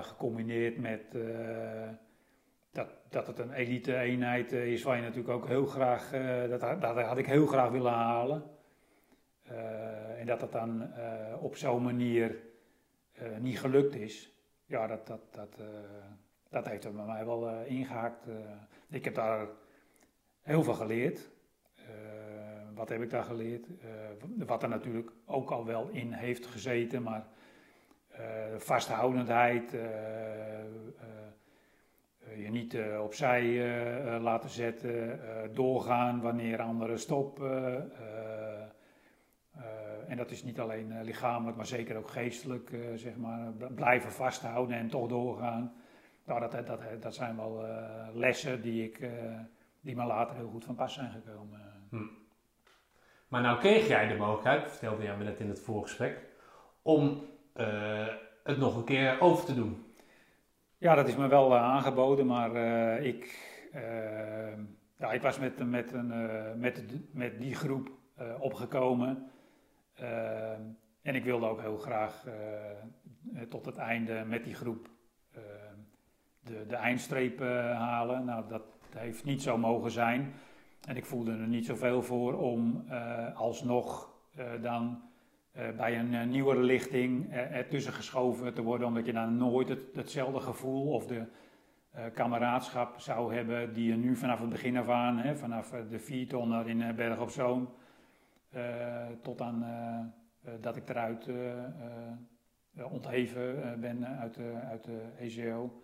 gecombineerd met dat, dat het een elite eenheid eh, is waar je natuurlijk ook heel graag, uh, dat, dat had ik heel graag willen halen. Uh, en dat dat dan uh, op zo'n manier niet gelukt is, ja, dat, dat, dat, dat heeft er bij mij wel ingehaakt. ik heb daar heel veel geleerd. wat heb ik daar geleerd? wat er natuurlijk ook al wel in heeft gezeten, maar vasthoudendheid, eh, je niet opzij laten zetten, doorgaan wanneer anderen stoppen. en dat is niet alleen lichamelijk, maar zeker ook geestelijk, zeg maar. Blijven vasthouden en toch doorgaan. Nou, dat, dat, dat zijn wel lessen die, ik, die me later heel goed van pas zijn gekomen. Hm. Maar nou kreeg jij de mogelijkheid, vertelde jij me net in het voorgesprek, om het nog een keer over te doen. Ja, dat is me wel aangeboden, maar ik, ja, ik was met, met, een, met, met die groep opgekomen. en ik wilde ook heel graag tot het einde met die groep de, de eindstreep halen. Nou, dat heeft niet zo mogen zijn. En ik voelde er niet zoveel voor om alsnog dan uh, bij een nieuwere lichting ertussen geschoven te worden, omdat je dan nooit het, hetzelfde gevoel of de kameraadschap zou hebben die je nu vanaf het begin af aan, hè, vanaf de viertonner in Berg op Zoom, tot aan dat ik eruit ontheven ben uit de, uit de ECO.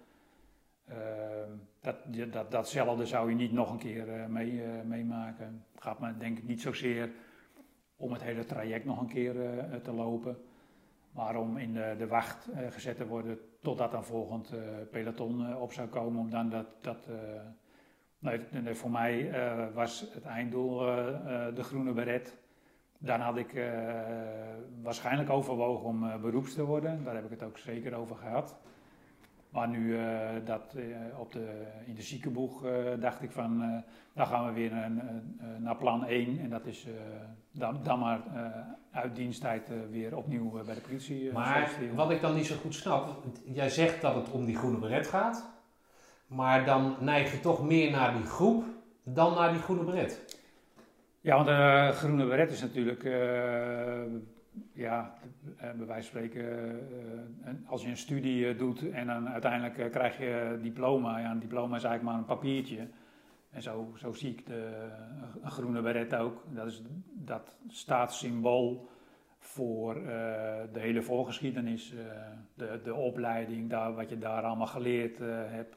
Ehm, dat, dat, datzelfde zou je niet nog een keer eh, mee, eh, meemaken. Het gaat me denk ik niet zozeer om het hele traject nog een keer eh, te lopen. Maar om in de, de wacht gezet te worden totdat een volgend peloton op zou komen. Om dan dat, dat, voor mij was het einddoel de groene beret. Dan had ik waarschijnlijk overwogen om beroeps te worden. Daar heb ik het ook zeker over gehad. Maar nu eh, dat eh, op de, in de ziekenboeg eh, dacht ik van, dan gaan we weer naar plan 1. En dat is dan, dan maar uit diensttijd weer opnieuw bij de politie. Maar wat ik dan niet zo goed snap, jij zegt dat het om die groene beret gaat, maar dan neig je toch meer naar die groep dan naar die groene beret. Ja, want de groene beret is natuurlijk, ja, eh, bij wijze van spreken, eh, als je een studie eh, doet en dan uiteindelijk krijg je een diploma. Ja, een diploma is eigenlijk maar een papiertje. En zo, zo zie ik de, groene beret ook. Dat, is, dat staat symbool voor de hele voorgeschiedenis, de, de opleiding, daar, wat je daar allemaal geleerd hebt,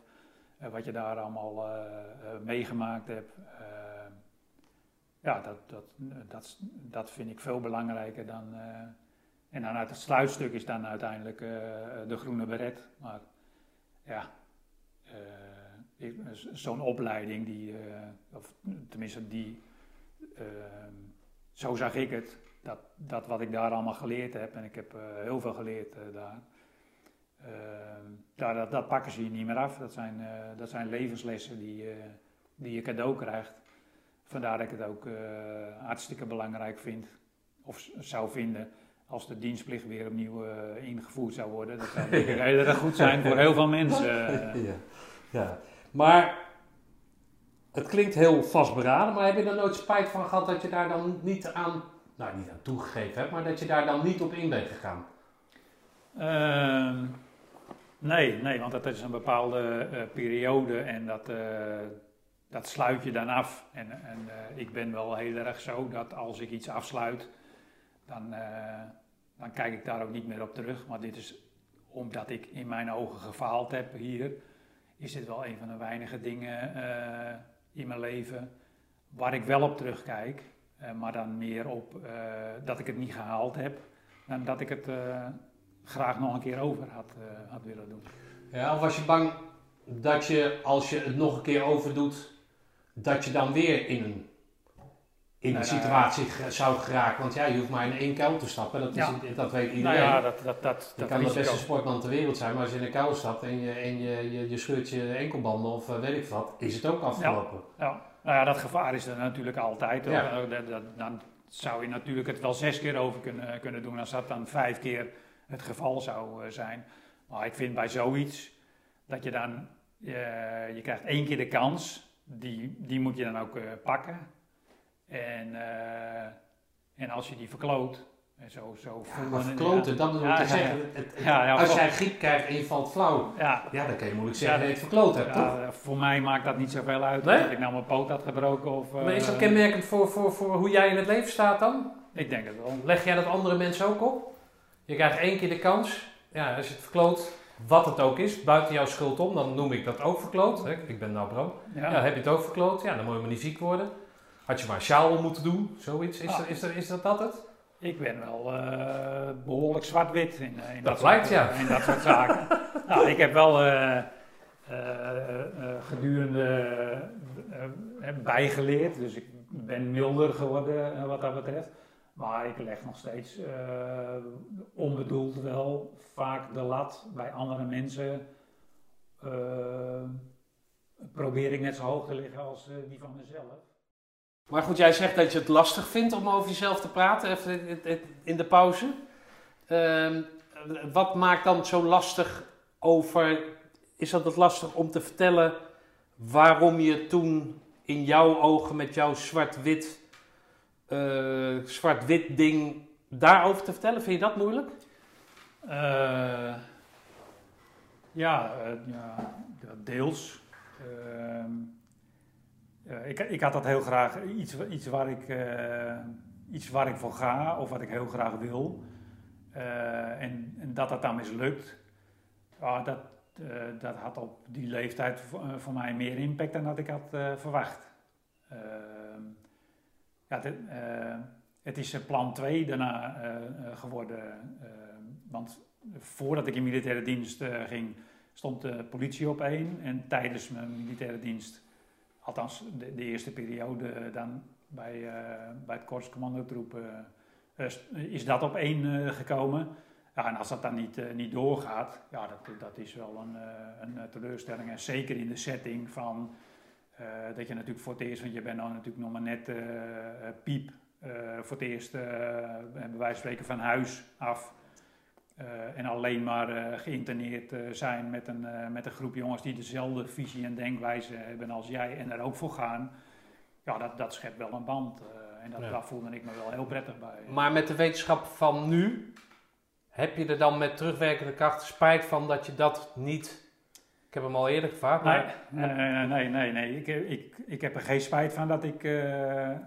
wat je daar allemaal meegemaakt hebt. Ja, dat, dat, dat, dat vind ik veel belangrijker dan. eh, en dan uit het sluitstuk is dan uiteindelijk eh, de groene beret. Maar ja, eh, zo'n opleiding, die, of tenminste die, eh, zo zag ik het. Dat, dat wat ik daar allemaal geleerd heb, en ik heb heel veel geleerd daar. eh, ja, dat, dat pakken ze je niet meer af. Dat zijn, dat zijn levenslessen die, die je cadeau krijgt. Vandaar dat ik het ook eh, hartstikke belangrijk vind, of zou vinden, als de dienstplicht weer opnieuw eh, ingevoerd zou worden. Dat zou heel erg goed zijn voor heel veel mensen. Ja. ja. Maar het klinkt heel vastberaden, maar heb je er nooit spijt van gehad dat je daar dan niet aan, nou niet aan toegegeven hebt, maar dat je daar dan niet op in bent gegaan? Ehm, nee, nee, want dat is een bepaalde eh, periode en dat, dat sluit je dan af. En, en eh, ik ben wel heel erg zo dat als ik iets afsluit, dan, eh, dan kijk ik daar ook niet meer op terug. Maar dit is omdat ik in mijn ogen gefaald heb hier, is dit wel een van de weinige dingen eh, in mijn leven waar ik wel op terugkijk. Maar dan meer op dat ik het niet gehaald heb, dan dat ik het graag nog een keer over had, had willen doen. Ja, of was je bang dat je, als je het nog een keer overdoet, dat je dan weer in een, in een Nou ja. situatie zou geraken? Want ja, je hoeft maar in één kuil te stappen, dat, is, Ja. dat weet Nou iedereen. ja, dat, dat, dat, je dat kan de beste sportman ter wereld zijn, maar als je in een kuil stapt en je, en je, je, je scheurt je enkelbanden of eh, weet ik wat, is het ook afgelopen. Ja, nou ja, dat gevaar is er natuurlijk altijd. Eh, dat- dat- dan zou je natuurlijk het wel zes keer over kunnen, kunnen doen als dat dan vijf keer het geval zou eh, zijn. Maar ik vind bij zoiets dat je dan, eh, je krijgt één keer de kans, die, die moet je dan ook eh, pakken. En, eh, en als je die verkloot, en zo, zo Ja, voelen- maar verkloten, dat bedoel ik Ja, te ja, zeggen. Het- het- Ja, ja, als jij griep krijgt en je valt flauw, Ja, ja, dan kan je moeilijk zeggen Ja, dat je het verkloot hebt, toch? Ja, voor mij maakt dat niet zoveel uit Nee? of ik nou mijn poot had gebroken of... Maar is dat eh, kenmerkend voor, voor, voor hoe jij in het leven staat dan? Ik denk het wel. Leg jij dat andere mensen ook op? Je krijgt één keer de kans. Ja, als je het verkloot, wat het ook is, buiten jouw schuld om, dan noem ik dat ook verkloot. Hè? Ik ben nou bro. Ja. Ja, heb je het ook verkloot? Ja, dan moet je maar niet ziek worden. Had je maar een sjaal om moeten doen, zoiets. Is, Ah. dat, is, dat, is dat dat het? Ik ben wel eh, behoorlijk zwart-wit in, eh, in Dat soort, lijkt, ja. eh, in dat soort zaken. nou, ik heb wel eh, eh, gedurende bijgeleerd, dus ik ben milder geworden wat dat betreft. Maar ik leg nog steeds eh, onbedoeld wel vaak de lat bij andere mensen. eh, probeer ik net zo hoog te liggen als eh, die van mezelf. Maar goed, jij zegt dat je het lastig vindt om over jezelf te praten, even in- de pauze. Ehm, wat maakt dan zo lastig over, is dat het lastig om te vertellen waarom je toen in jouw ogen met jouw zwart-wit, eh, zwart-wit ding daarover te vertellen? Vind je dat moeilijk? Eh, ja, eh, ja, ja, deels. Ehm, eh, ik, ik had dat heel graag, iets, iets, waar ik, iets waar ik voor ga of wat ik heel graag wil. En, en dat dat dan mislukt, ja, dat, dat had op die leeftijd voor, voor mij meer impact dan dat ik had verwacht. Ja, eh, het is eh, plan 2 daarna eh, geworden. want voordat ik in militaire dienst ging, stond de politie op één. En tijdens mijn militaire dienst, althans de, de eerste periode dan bij, bij het korpscommandotroep, eh, st- is dat op één gekomen. Ja, en als dat dan niet, niet doorgaat, ja, dat, dat is wel een, een teleurstelling. En zeker in de setting van dat je natuurlijk voor het eerst, want je bent dan natuurlijk nog maar net eh, eh, piep, eh, voor het eerst eh, bij wijze van spreken van huis af. eh, en alleen maar eh, geïnterneerd eh, zijn met een, eh, met een groep jongens die dezelfde visie en denkwijze hebben als jij en er ook voor gaan. Ja, dat, dat schept wel een band. eh, en dat, Ja. daar voelde ik me wel heel prettig bij. Maar met de wetenschap van nu, heb je er dan met terugwerkende kracht spijt van dat je dat niet... Ik heb hem al eerder gevraagd, Nee, maar... nee, nee, nee, nee, nee. Ik, ik, ik heb er geen spijt van dat ik, eh, eh,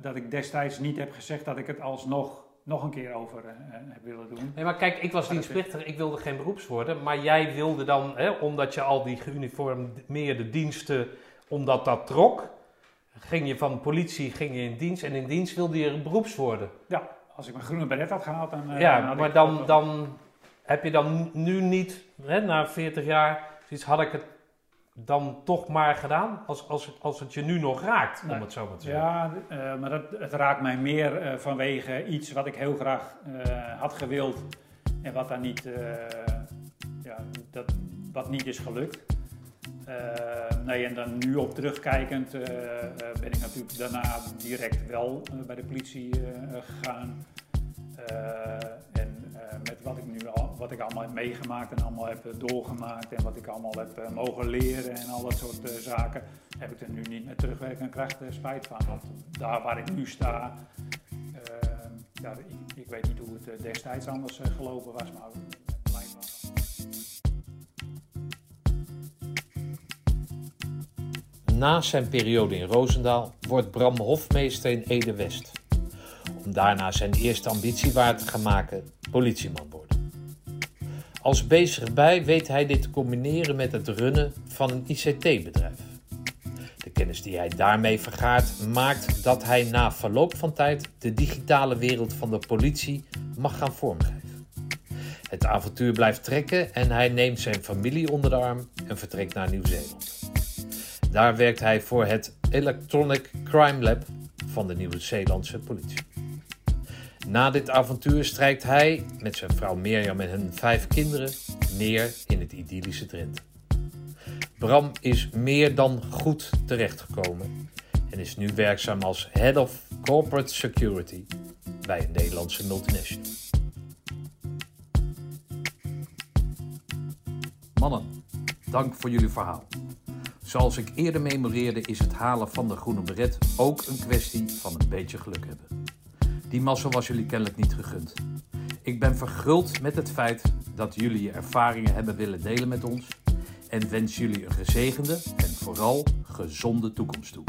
dat ik destijds niet heb gezegd dat ik het alsnog nog een keer over eh, heb willen doen. Nee, maar kijk, ik was dienstplichtig, ik wilde geen beroeps worden. Maar jij wilde dan, hè, omdat je al die geuniformeerde diensten, omdat dat trok, ging je van politie ging je in dienst en in dienst wilde je beroeps worden. Als ik mijn groene beret had gehaald, dan... ja, maar dan, dan heb je dan nu niet, hè, na 40 jaar, zoiets had ik het dan toch maar gedaan, als, als, als het je nu nog raakt, om Nee. het zo maar te zeggen. Ja, eh, maar dat, het raakt mij meer eh, vanwege iets wat ik heel graag eh, had gewild en wat dan niet, ja, dat, wat niet is gelukt. Nee, en dan nu op terugkijkend ben ik natuurlijk daarna direct wel bij de politie gegaan. En met wat ik nu al, wat ik allemaal heb meegemaakt en allemaal heb eh, doorgemaakt en wat ik allemaal heb eh, mogen leren en al dat soort eh, zaken, heb ik er nu niet met terugwerkende kracht spijt van. Want daar waar ik nu sta, eh, ja, ik, ik weet niet hoe het destijds anders gelopen was, maar. Na zijn periode in Roosendaal wordt Bram hofmeester in Ede-West. Om daarna zijn eerste ambitie waar te gaan maken, politieman. Als bezig bij weet hij dit te combineren met het runnen van een ICT-bedrijf. De kennis die hij daarmee vergaart maakt dat hij na verloop van tijd de digitale wereld van de politie mag gaan vormgeven. Het avontuur blijft trekken en hij neemt zijn familie onder de arm en vertrekt naar Nieuw-Zeeland. Daar werkt hij voor het Electronic Crime Lab van de Nieuw-Zeelandse politie. Na dit avontuur strijkt hij met zijn vrouw Mirjam en hun vijf kinderen neer in het idyllische Drenthe. Bram is meer dan goed terechtgekomen en is nu werkzaam als Head of Corporate Security bij een Nederlandse multinational. Mannen, dank voor jullie verhaal. Zoals ik eerder memoreerde is het halen van de groene beret ook een kwestie van een beetje geluk hebben. Die mazzel was jullie kennelijk niet gegund. Ik ben verguld met het feit dat jullie je ervaringen hebben willen delen met ons en wens jullie een gezegende en vooral gezonde toekomst toe.